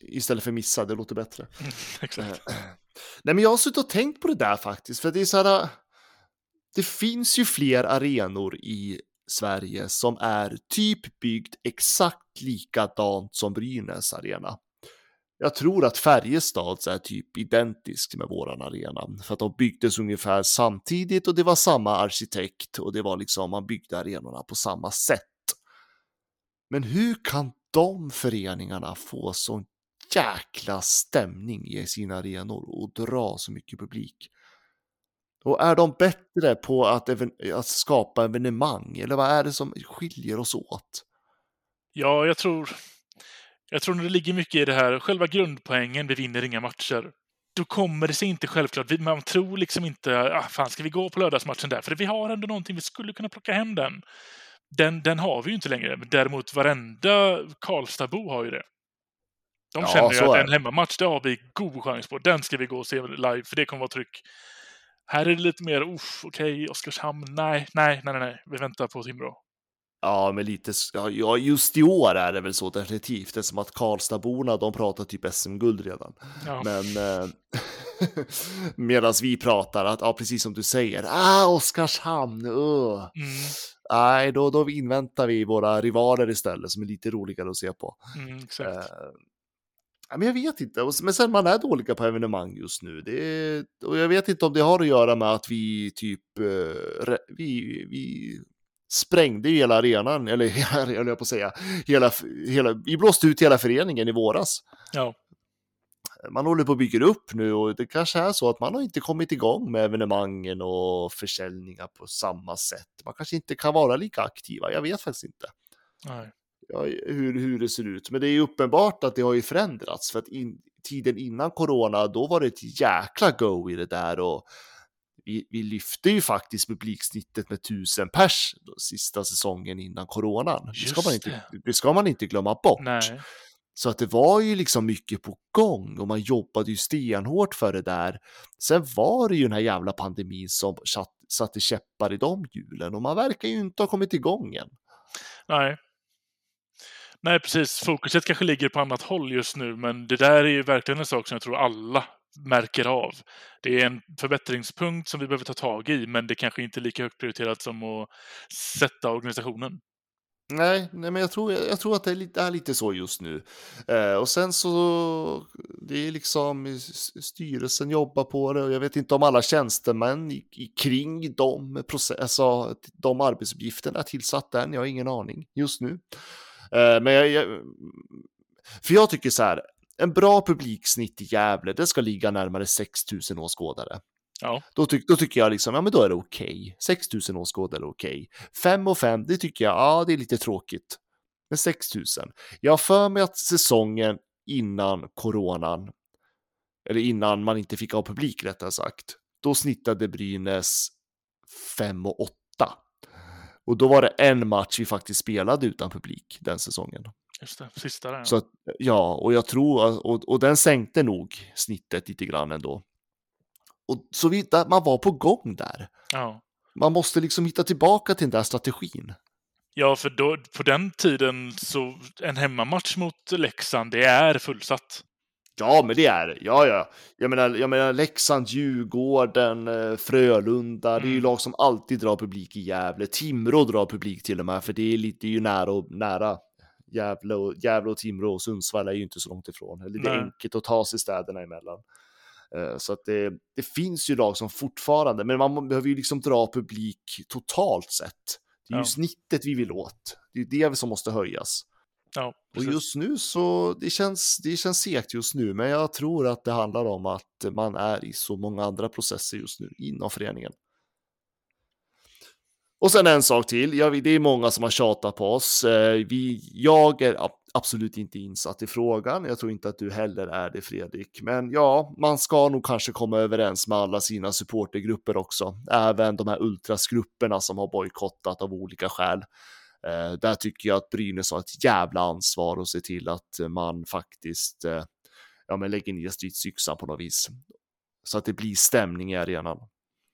Speaker 2: Istället för missa, det låter bättre.
Speaker 1: Exakt.
Speaker 2: Nej, men jag har suttit och tänkt på det där faktiskt, för det är så här. Det finns ju fler arenor i Sverige som är typ byggt exakt likadant som Brynäs arena. Jag tror att Färjestads är typ identiskt med våran arena för att de byggdes ungefär samtidigt och det var samma arkitekt och det var liksom man byggde arenorna på samma sätt. Men hur kan de föreningarna få sån jäkla stämning i sina arenor och dra så mycket publik? Och är de bättre på att, att skapa evenemang eller vad är det som skiljer oss åt?
Speaker 1: Ja, jag tror, jag tror det ligger mycket i det här, själva grundpoängen, vi vinner inga matcher. Då kommer det sig inte självklart, man tror liksom inte, ah, fan ska vi gå på lördagsmatchen där? För vi har ändå någonting, vi skulle kunna plocka hem den. Den, den har vi ju inte längre. Däremot varenda Karlstadbo har ju det. De ja, känner ju att en hemmamatch, det har vi god chans på. Den ska vi gå och se live, för det kommer vara tryck. Här är det lite mer, okej, okay, Oskarshamn, nej, nej, nej, nej, vi väntar på Timrå.
Speaker 2: Ja, men lite, ja, just i år är det väl så definitivt, det är som att Karlstadborna, de pratar typ SM-guld redan. Ja. Men eh, medan vi pratar att, ja, precis som du säger, ah, Oskarshamn, uh. mm. Nej, då, då inväntar vi våra rivaler istället som är lite roligare att se på.
Speaker 1: Mm, exakt. Eh,
Speaker 2: men jag vet inte, men sen man är dåliga på evenemang just nu. Är, och jag vet inte om det har att göra med att vi typ, eh, vi, vi sprängde hela arenan, eller hela, jag på att säga, hela, hela, vi blåste ut hela föreningen i våras.
Speaker 1: Ja.
Speaker 2: Man håller på att bygga upp nu och det kanske är så att man har inte kommit igång med evenemangen och försäljningar på samma sätt. Man kanske inte kan vara lika aktiva, jag vet faktiskt inte.
Speaker 1: Nej.
Speaker 2: Ja, hur, hur det ser ut. Men det är uppenbart att det har ju förändrats för att in, tiden innan corona, då var det ett jäkla go i det där och vi, vi lyfte ju faktiskt publiksnittet med tusen pers då, sista säsongen innan coronan. Det ska, man inte, det ska man inte glömma bort.
Speaker 1: Nej.
Speaker 2: Så att det var ju liksom mycket på gång och man jobbade ju stenhårt för det där. Sen var det ju den här jävla pandemin som satte käppar i de hjulen och man verkar ju inte ha kommit igång än.
Speaker 1: Nej. Nej, precis. Fokuset kanske ligger på annat håll just nu, men det där är ju verkligen en sak som jag tror alla märker av. Det är en förbättringspunkt som vi behöver ta tag i, men det kanske inte är lika högt prioriterat som att sätta organisationen.
Speaker 2: Nej, nej men jag tror, jag tror att det är lite, är lite så just nu. Eh, och sen så, det är liksom styrelsen jobbar på det och jag vet inte om alla tjänstemän i, i, kring de, process, alltså, de arbetsuppgifterna är tillsatt än, jag har ingen aning just nu. Eh, men jag, jag, för jag tycker så här, en bra publiksnitt i Gävle, det ska ligga närmare 6 000 åskådare.
Speaker 1: Ja.
Speaker 2: Då, ty då, tycker jag liksom, ja men då är det okej. Okay. 6 000 åskådare är okej. Okay. 5 och 5, det tycker jag, ja det är lite tråkigt. Men 6 000. Jag har för mig att säsongen innan coronan, eller innan man inte fick ha publik rättare sagt, då snittade Brynäs 5 och 8. Och då var det en match vi faktiskt spelade utan publik den säsongen.
Speaker 1: Just det, sista där.
Speaker 2: Så att, ja, och jag tror, och, och den sänkte nog snittet lite grann ändå. Och så vi, man var på gång där.
Speaker 1: Ja.
Speaker 2: Man måste liksom hitta tillbaka till den där strategin.
Speaker 1: Ja, för då, på den tiden så en hemmamatch mot Leksand, det är fullsatt.
Speaker 2: Ja, men det är det. Ja, ja. Jag menar, jag menar Leksand, Djurgården, eh, Frölunda. Mm. Det är ju mm. lag som alltid drar publik i Gävle. Timrå drar publik till och med, för det är lite ju nära och nära. Gävle och, Gävle och Timrå och Sundsvall är ju inte så långt ifrån. Det är enkelt att ta sig städerna emellan. Uh, så att det, det finns ju lag som fortfarande, men man behöver ju liksom dra publik totalt sett. Det är ja. ju snittet vi vill åt. Det är det som måste höjas.
Speaker 1: Ja,
Speaker 2: och just nu så, det känns, det känns segt just nu, men jag tror att det handlar om att man är i så många andra processer just nu inom föreningen. Och sen en sak till, ja, det är många som har tjatat på oss. Eh, vi, jag är absolut inte insatt i frågan, jag tror inte att du heller är det Fredrik. Men ja, man ska nog kanske komma överens med alla sina supportergrupper också. Även de här ultrasgrupperna som har bojkottat av olika skäl. Eh, där tycker jag att Brynäs har ett jävla ansvar och se till att man faktiskt eh, ja, men lägger ner stridsyxan på något vis. Så att det blir stämning i arenan.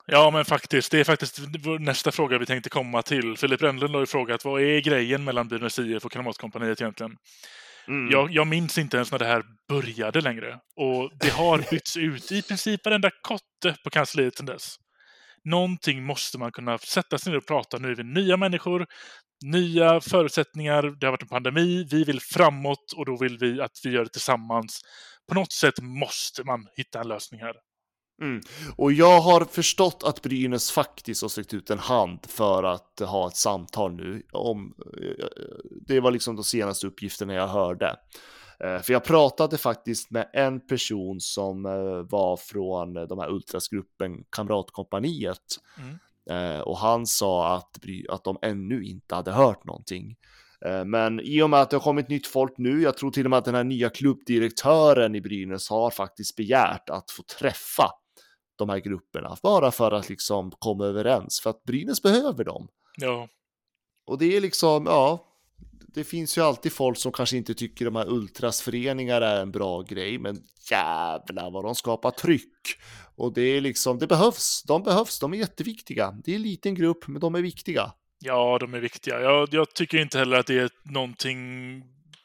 Speaker 1: Ja, men faktiskt. Det är faktiskt nästa fråga vi tänkte komma till. Filip Rennlund har ju frågat vad är grejen mellan Brynäs IF och Kramatkompaniet egentligen? Mm. Jag, jag, minns inte ens när det här började längre. Och det har bytts ut i princip varenda kotte på kansliet sedan dess. Någonting måste man kunna sätta sig ner och prata. Nu är vi nya människor, nya förutsättningar. Det har varit en pandemi. Vi vill framåt och då vill vi att vi gör det tillsammans. På något sätt måste man hitta en lösning här.
Speaker 2: Mm. Och jag har förstått att Brynäs faktiskt har sträckt ut en hand för att ha ett samtal nu. Om, eh, det var liksom de senaste uppgifterna jag hörde. Eh, för jag pratade faktiskt med en person som eh, var från de här ultrasgruppen Kamratkompaniet. Mm. Och han sa att, att de ännu inte hade hört någonting. Men i och med att det har kommit nytt folk nu, jag tror till och med att den här nya klubbdirektören i Brynäs har faktiskt begärt att få träffa de här grupperna, bara för att liksom komma överens, för att Brynäs behöver dem.
Speaker 1: Ja.
Speaker 2: Och det är liksom, ja, det finns ju alltid folk som kanske inte tycker de här ultrasföreningar är en bra grej, men jävlar vad de skapar tryck. Och det är liksom, det behövs, de behövs, de är jätteviktiga. Det är en liten grupp, men de är viktiga.
Speaker 1: Ja, de är viktiga. Jag, jag tycker inte heller att det är någonting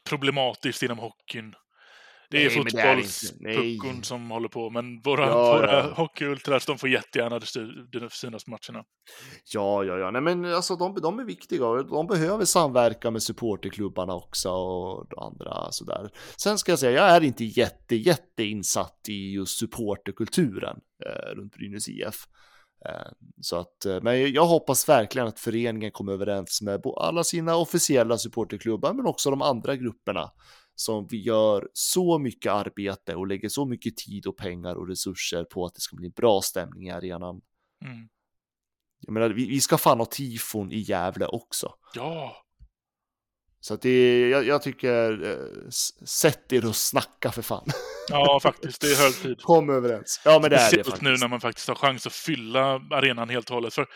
Speaker 1: problematiskt inom hockeyn. Det är fotbollspuckon som håller på, men våra, ja, våra ja. hockeyultras, de får jättegärna synas på matcherna.
Speaker 2: Ja, ja, ja, nej men alltså de, de är viktiga och de behöver samverka med supporterklubbarna också och andra sådär. Sen ska jag säga, jag är inte jätte, jätte insatt i just supporterkulturen eh, runt Brynäs IF. Eh, så att, eh, men jag hoppas verkligen att föreningen kommer överens med alla sina officiella supporterklubbar, men också de andra grupperna som vi gör så mycket arbete och lägger så mycket tid och pengar och resurser på att det ska bli bra stämning i arenan. Mm. Jag menar, vi, vi, ska fan ha tifon i Gävle också.
Speaker 1: Ja.
Speaker 2: Så att det, jag, jag tycker, eh, sätt er och snacka för fan.
Speaker 1: Ja, faktiskt, det är hög tid.
Speaker 2: Kom överens. Ja, men det är det
Speaker 1: faktiskt. nu när man faktiskt har chans att fylla arenan helt och hållet. För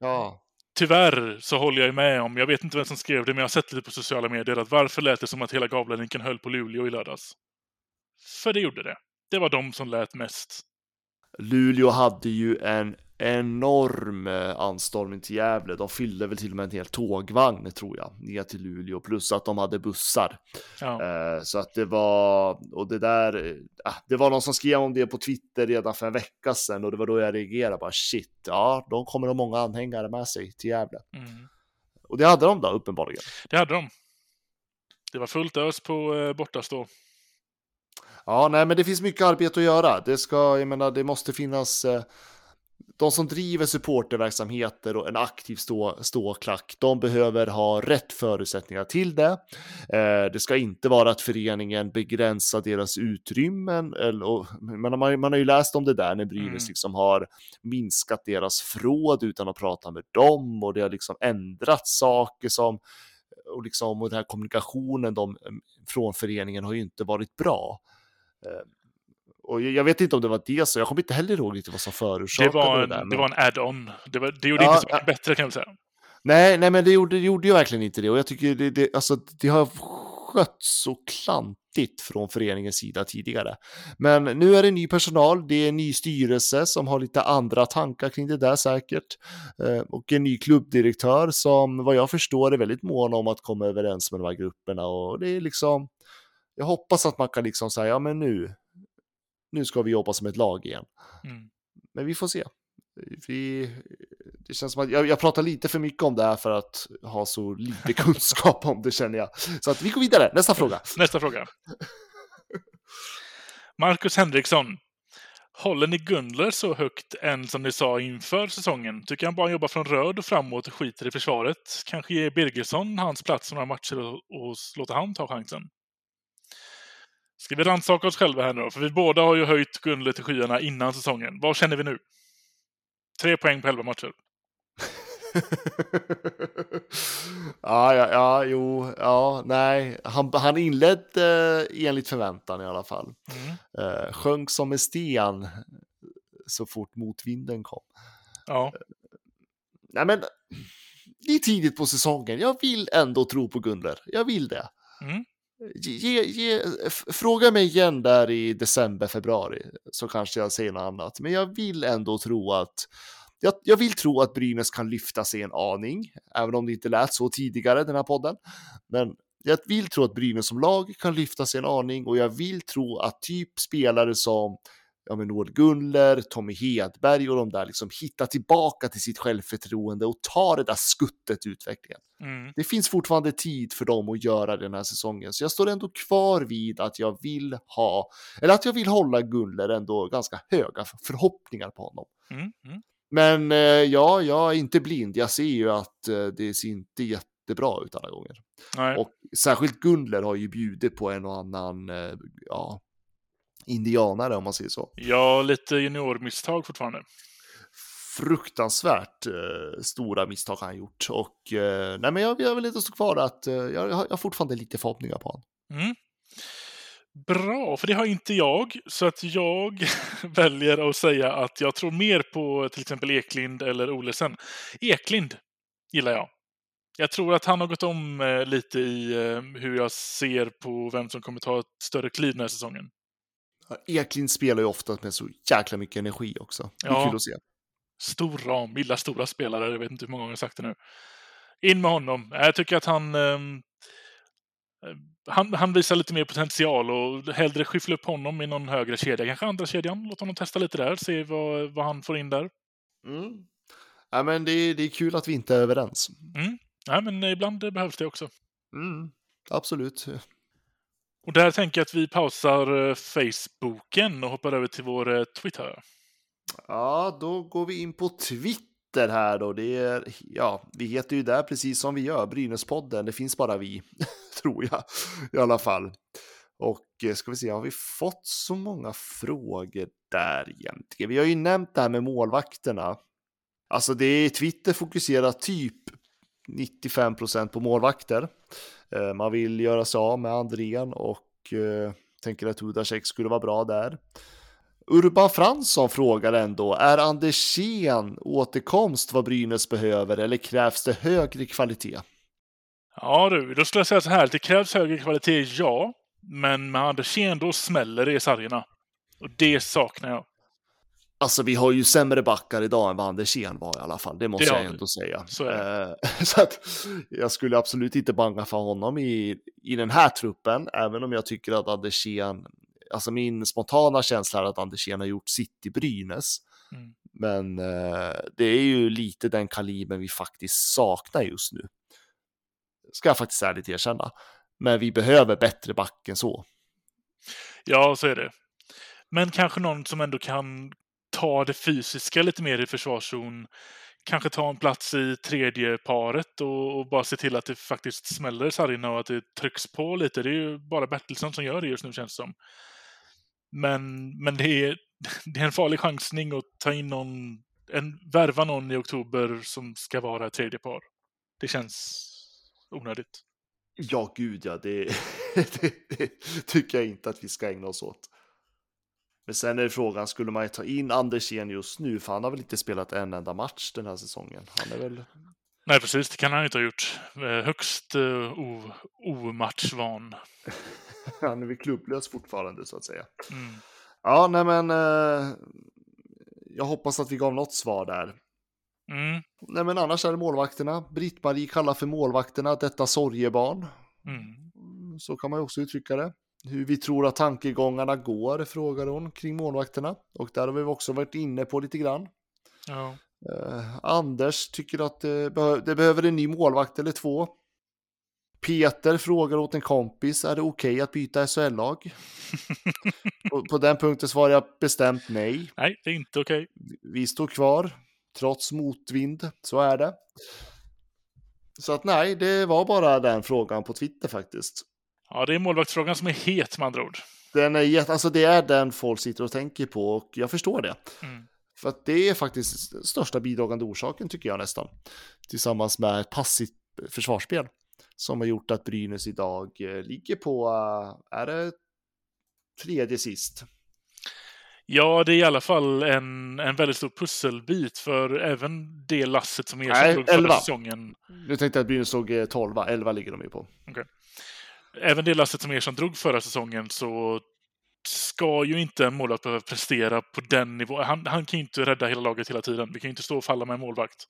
Speaker 2: ja
Speaker 1: tyvärr så håller jag med om, jag vet inte vem som skrev det, men jag har sett lite på sociala medier, att varför lät det som att hela Gavlalinken höll på Luleå i lördags? För det gjorde det. Det var de som lät mest.
Speaker 2: Luleå hade ju en enorm eh, anstormning till Gävle. De fyllde väl till och med en hel tågvagn tror jag ner till Luleå plus att de hade bussar.
Speaker 1: Ja.
Speaker 2: Eh, så att det var och det där. Eh, det var någon som skrev om det på Twitter redan för en vecka sedan och det var då jag reagerade bara shit. Ja, de kommer ha många anhängare med sig till Gävle.
Speaker 1: Mm.
Speaker 2: Och det hade de då uppenbarligen.
Speaker 1: Det hade de. Det var fullt ös på bortastå.
Speaker 2: Ja, nej, men det finns mycket arbete att göra. Det ska, jag menar, det måste finnas de som driver supporterverksamheter och en aktiv stå, ståklack, de behöver ha rätt förutsättningar till det. Eh, det ska inte vara att föreningen begränsar deras utrymmen. Eller, och, man, man, man har ju läst om det där när Brynäs mm. liksom har minskat deras fråd utan att prata med dem och det har liksom ändrat saker som och liksom och den här kommunikationen de, från föreningen har ju inte varit bra. Eh, och jag vet inte om det var det, så jag kommer inte heller ihåg vad som förorsakade
Speaker 1: det. Var en,
Speaker 2: det, där,
Speaker 1: men... det var en add-on. Det, var, det gjorde ja, inte så mycket bättre kan jag säga.
Speaker 2: Nej, nej, men det gjorde, det gjorde ju verkligen inte det. Och jag tycker det, det, alltså, det har skötts så klantigt från föreningens sida tidigare. Men nu är det ny personal, det är en ny styrelse som har lite andra tankar kring det där säkert. Eh, och en ny klubbdirektör som vad jag förstår är väldigt mån om att komma överens med de här grupperna. Och det är liksom, jag hoppas att man kan liksom säga, ja men nu, nu ska vi jobba som ett lag igen.
Speaker 1: Mm.
Speaker 2: Men vi får se. Vi, det känns som att jag, jag, pratar lite för mycket om det här för att ha så lite kunskap om det känner jag. Så att vi går vidare, nästa fråga.
Speaker 1: Nästa fråga. Marcus Henriksson. Håller ni Gunler så högt än som ni sa inför säsongen? Tycker han bara jobbar från röd och framåt och skiter i försvaret? Kanske ger Birgersson hans plats några matcher och, och låter han ta chansen? Ska vi rannsaka oss själva här nu då? För vi båda har ju höjt Gunle till skyarna innan säsongen. Vad känner vi nu? Tre poäng på elva matcher.
Speaker 2: ja, ja, ja, jo, ja, nej. Han, han inledde eh, enligt förväntan i alla fall.
Speaker 1: Mm.
Speaker 2: Eh, sjönk som en sten så fort motvinden kom.
Speaker 1: Ja.
Speaker 2: Eh, nej, men det är tidigt på säsongen. Jag vill ändå tro på Gunler. Jag vill det.
Speaker 1: Mm.
Speaker 2: Ge, ge, fråga mig igen där i december, februari, så kanske jag säger något annat. Men jag vill ändå tro att jag, jag, vill tro att Brynäs kan lyfta sig en aning, även om det inte lät så tidigare den här podden. Men jag vill tro att Brynäs som lag kan lyfta sig en aning och jag vill tro att typ spelare som ja, men Noel Gunler, Tommy Hedberg och de där liksom hitta tillbaka till sitt självförtroende och ta det där skuttet i utvecklingen.
Speaker 1: Mm.
Speaker 2: Det finns fortfarande tid för dem att göra den här säsongen, så jag står ändå kvar vid att jag vill ha, eller att jag vill hålla Gunler ändå ganska höga förhoppningar på honom.
Speaker 1: Mm. Mm.
Speaker 2: Men eh, ja, jag är inte blind. Jag ser ju att eh, det ser inte jättebra ut alla gånger.
Speaker 1: Nej.
Speaker 2: Och särskilt Gunler har ju bjudit på en och annan, eh, ja, indianare om man säger så.
Speaker 1: Ja, lite juniormisstag fortfarande.
Speaker 2: Fruktansvärt eh, stora misstag han gjort och eh, nej, men jag, jag vill inte stå kvar att eh, jag, jag har fortfarande lite förhoppningar på honom.
Speaker 1: Mm. Bra, för det har inte jag. Så att jag väljer att säga att jag tror mer på till exempel Eklind eller Olesen. Eklind gillar jag. Jag tror att han har gått om eh, lite i eh, hur jag ser på vem som kommer ta ett större kliv den här säsongen.
Speaker 2: Eklind spelar ju ofta med så jäkla mycket energi också. Det är
Speaker 1: Ja.
Speaker 2: kul att se.
Speaker 1: Stor ram, gillar stora spelare. Jag vet inte hur många gånger jag sagt det nu. In med honom. Jag tycker att han... ehm, han, han visar lite mer potential och hellre skyffla upp honom i någon högre kedja. Kanske andra kedjan. Låt honom testa lite där. Se vad, vad han får in där.
Speaker 2: Mm. Ja, men det, är- det är kul att vi inte är överens.
Speaker 1: Mm. Nej, men ibland behövs det också.
Speaker 2: Mm. Absolut.
Speaker 1: Och där tänker jag att vi pausar eh, Facebooken och hoppar över till vår eh, Twitter.
Speaker 2: Ja, då går vi in på Twitter här då. Det är, ja, vi heter ju där precis som vi gör, Brynäspodden. Det finns bara vi, tror jag i alla fall. Och eh, ska vi se, har vi fått så många frågor där egentligen? Vi har ju nämnt det här med målvakterna. Alltså det är Twitter fokuserar typ 95 procent på målvakter. Eh, man vill göra sig av med Andrén och eh, tänker att Hudacek skulle vara bra där. Urban Fransson frågar ändå, är Andersén återkomst vad Brynäs behöver eller krävs det högre kvalitet?
Speaker 1: Ja du, då skulle jag säga så här. Det krävs högre kvalitet, ja. Men med Andersén, då smäller det i sargerna. Och det saknar jag.
Speaker 2: Alltså vi har ju sämre backar idag än vad Andersén var i alla fall, det måste
Speaker 1: har
Speaker 2: jag ändå säga.
Speaker 1: Så
Speaker 2: Eh, så att jag skulle absolut inte banga för honom i, i den här truppen, även om jag tycker att Andersén, alltså min spontana känsla är att Andersén har gjort sitt i Brynäs.
Speaker 1: Mm.
Speaker 2: Men eh, det är ju lite den kalibern vi faktiskt saknar just nu. Ska jag faktiskt ärligt erkänna. Men vi behöver bättre back än så.
Speaker 1: Ja, så är det. Men kanske någon som ändå kan ta det fysiska lite mer i försvarszon. Kanske ta en plats i tredje paret och, och bara se till att det faktiskt smäller sargerna och att det trycks på lite. Det är ju bara Bertilsson som gör det just nu känns det som. Men, men det, är, det är en farlig chansning att ta in någon, en, värva någon i oktober som ska vara tredje par. Det känns onödigt.
Speaker 2: Ja, gud ja, det, det, det tycker jag inte att vi ska ägna oss åt. Men sen är frågan, skulle man ta in Andersén just nu? För han har väl inte spelat en enda match den här säsongen. Han är väl...
Speaker 1: Nej, precis. Det kan han ju inte ha gjort. Eh, Högst o- omatchvan.
Speaker 2: Han är väl klubblös fortfarande så att säga.
Speaker 1: Mm.
Speaker 2: Ja, nej men. Eh, jag hoppas att vi gav något svar där.
Speaker 1: Mm.
Speaker 2: Nej, men annars är det målvakterna. Britt-Marie kallar för målvakterna detta sorgebarn.
Speaker 1: Mm.
Speaker 2: Så kan man ju också uttrycka det. Hur vi tror att tankegångarna går, frågar hon kring målvakterna. Och där har vi också varit inne på lite grann.
Speaker 1: Ja.
Speaker 2: Eh, Anders tycker att det, behö- det behöver en ny målvakt eller två. Peter frågar åt en kompis, är det okej att byta SHL-lag? på, på den punkten svarar jag bestämt nej.
Speaker 1: Nej, det är inte okej.
Speaker 2: Vi står kvar, trots motvind, så är det. Så att nej, det var bara den frågan på Twitter faktiskt.
Speaker 1: Ja, det är målvaktsfrågan som är het med andra ord.
Speaker 2: Den är, jätte- alltså det är den folk sitter och tänker på och jag förstår det.
Speaker 1: Mm.
Speaker 2: För att det är faktiskt största bidragande orsaken tycker jag nästan. Tillsammans med ett passivt försvarsspel. Som har gjort att Brynäs idag eh, ligger på, eh, är det tredje sist?
Speaker 1: Ja, det är i alla fall en, en väldigt stor pusselbit för även det lasset som
Speaker 2: Nej,
Speaker 1: ersatte drog förra säsongen.
Speaker 2: Nu tänkte jag att Brynäs såg eh, 12, 11 ligger de ju på.
Speaker 1: Även det lasset som Ersson drog förra säsongen så ska ju inte en målvakt behöva prestera på den nivån. Han, han kan ju inte rädda hela laget hela tiden. Vi kan ju inte stå och falla med en målvakt.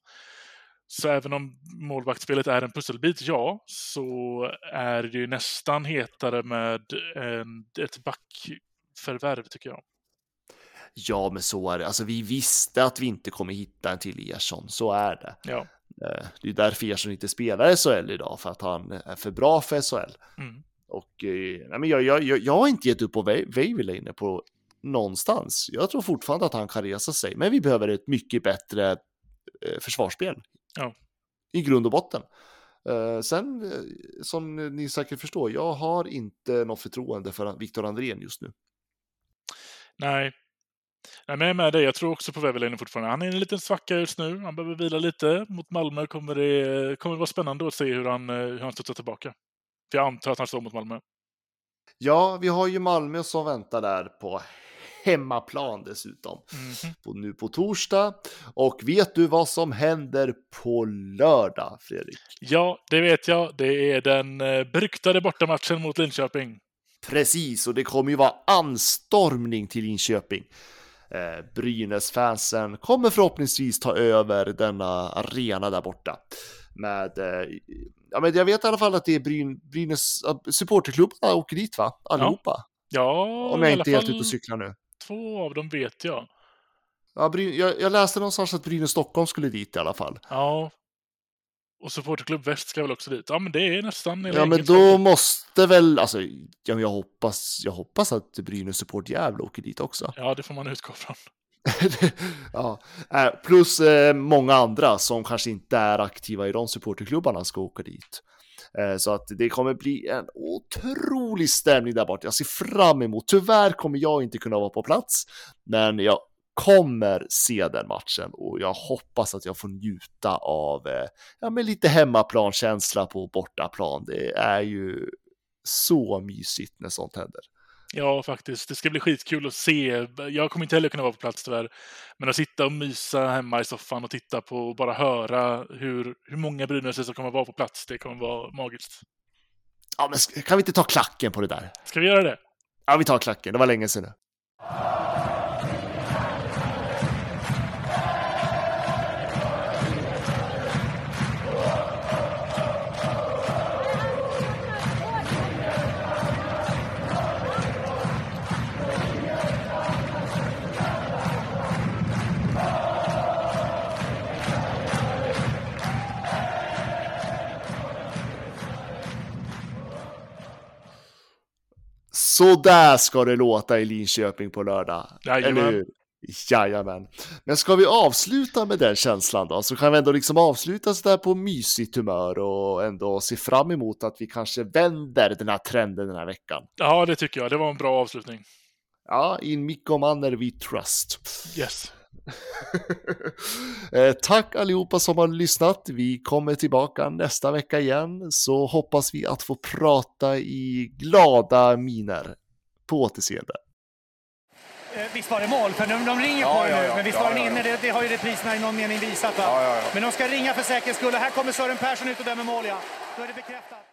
Speaker 1: Så även om målvaktsspelet är en pusselbit, ja, så är det ju nästan hetare med en, ett backförvärv, tycker jag.
Speaker 2: Ja, men så är det. Alltså, vi visste att vi inte kommer hitta en till Ersson. Så är det.
Speaker 1: Ja.
Speaker 2: Eh, det är därför Ersson inte spelar SHL idag, för att han är för bra för SHL.
Speaker 1: Mm.
Speaker 2: Och eh, nej, men jag, jag, jag, jag har inte gett upp på Väiväläinen på någonstans. Jag tror fortfarande att han kan resa sig, men vi behöver ett mycket bättre eh, försvarsspel.
Speaker 1: Ja.
Speaker 2: I grund och botten. Sen, som ni säkert förstår, jag har inte något förtroende för Viktor Andrén just nu.
Speaker 1: Nej. Nej, men jag är med dig. Jag tror också på Väiväläinen fortfarande. Han är en liten svacka just nu. Han behöver vila lite. Mot Malmö kommer det, kommer det vara spännande att se hur han, eh, hur han studsar tillbaka. För jag antar att han står mot Malmö.
Speaker 2: Ja, vi har ju Malmö som väntar där på hemmaplan dessutom.
Speaker 1: Mhm.
Speaker 2: På, nu på torsdag. Och vet du vad som händer på lördag, Fredrik?
Speaker 1: Ja, det vet jag. Det är den eh, beryktade bortamatchen mot Linköping.
Speaker 2: Precis, och det kommer ju vara anstormning till Linköping. Eh, Brynäs-fansen kommer förhoppningsvis ta över denna arena där borta. Med, eh, ja men jag vet i alla fall att det är Bryn, Brynäs supporterklubbarna åker dit va? Allihopa.
Speaker 1: Ja,
Speaker 2: Om
Speaker 1: i
Speaker 2: jag inte är helt ute och cyklar nu.
Speaker 1: Två av dem vet jag.
Speaker 2: Ja, Bryn, jag, jag läste någonstans att Brynäs Stockholm skulle dit i alla fall.
Speaker 1: Ja. Och Supporterklubb Väst ska väl också dit. Ja, men det är nästan
Speaker 2: Ja, men då
Speaker 1: faktiskt.
Speaker 2: måste väl, alltså, ja, jag hoppas, jag hoppas att Brynäs Support Gävle åker dit också.
Speaker 1: Ja, det får man utgå från.
Speaker 2: ja, eh, plus eh, många andra som kanske inte är aktiva i de supporterklubbarna ska åka dit. Eh, Så att det kommer bli en otrolig stämning där borta. Jag ser fram emot. Tyvärr kommer jag inte kunna vara på plats, men jag kommer se den matchen och jag hoppas att jag får njuta av eh, ja, men lite hemmaplankänsla på bortaplan. Det är ju så mysigt när sånt händer.
Speaker 1: Ja, faktiskt. Det ska bli skitkul att se. Jag kommer inte heller kunna vara på plats tyvärr. Men att sitta och mysa hemma i soffan och titta på och bara höra hur, hur många Brynäs som kommer vara på plats, det kommer vara magiskt.
Speaker 2: Ja, men kan vi inte ta klacken på det där?
Speaker 1: Ska vi göra det?
Speaker 2: Ja, vi tar klacken. Det var länge sedan nu. Så där ska det låta i Linköping på lördag.
Speaker 1: Jajamän.
Speaker 2: Eller hur? Jajamän. Men ska vi avsluta med den känslan då? Så kan vi ändå liksom avsluta så där på mysigt humör och ändå se fram emot att vi kanske vänder den här trenden den här veckan.
Speaker 1: Ja, det tycker jag. Det var en bra avslutning.
Speaker 2: Ja, in Mikko Manner we trust.
Speaker 1: Yes.
Speaker 2: Eh, Tack allihopa som har lyssnat. Vi kommer tillbaka nästa vecka igen, så hoppas vi att få prata i glada miner. På återseende.
Speaker 3: Eh, Visst var det mål? För de, de ringer
Speaker 4: Ja,
Speaker 3: på
Speaker 4: ja,
Speaker 3: nu.
Speaker 4: ja.
Speaker 3: Men visst
Speaker 4: Ja,
Speaker 3: var den
Speaker 4: ja,
Speaker 3: inne?
Speaker 4: ja.
Speaker 3: Det, det har ju repriserna i någon mening visat. Va?
Speaker 4: Ja, ja, ja.
Speaker 3: Men de ska ringa för säkerhets skull. Och här kommer Sören Persson ut och dömer mål, ja. Då är det bekräftat.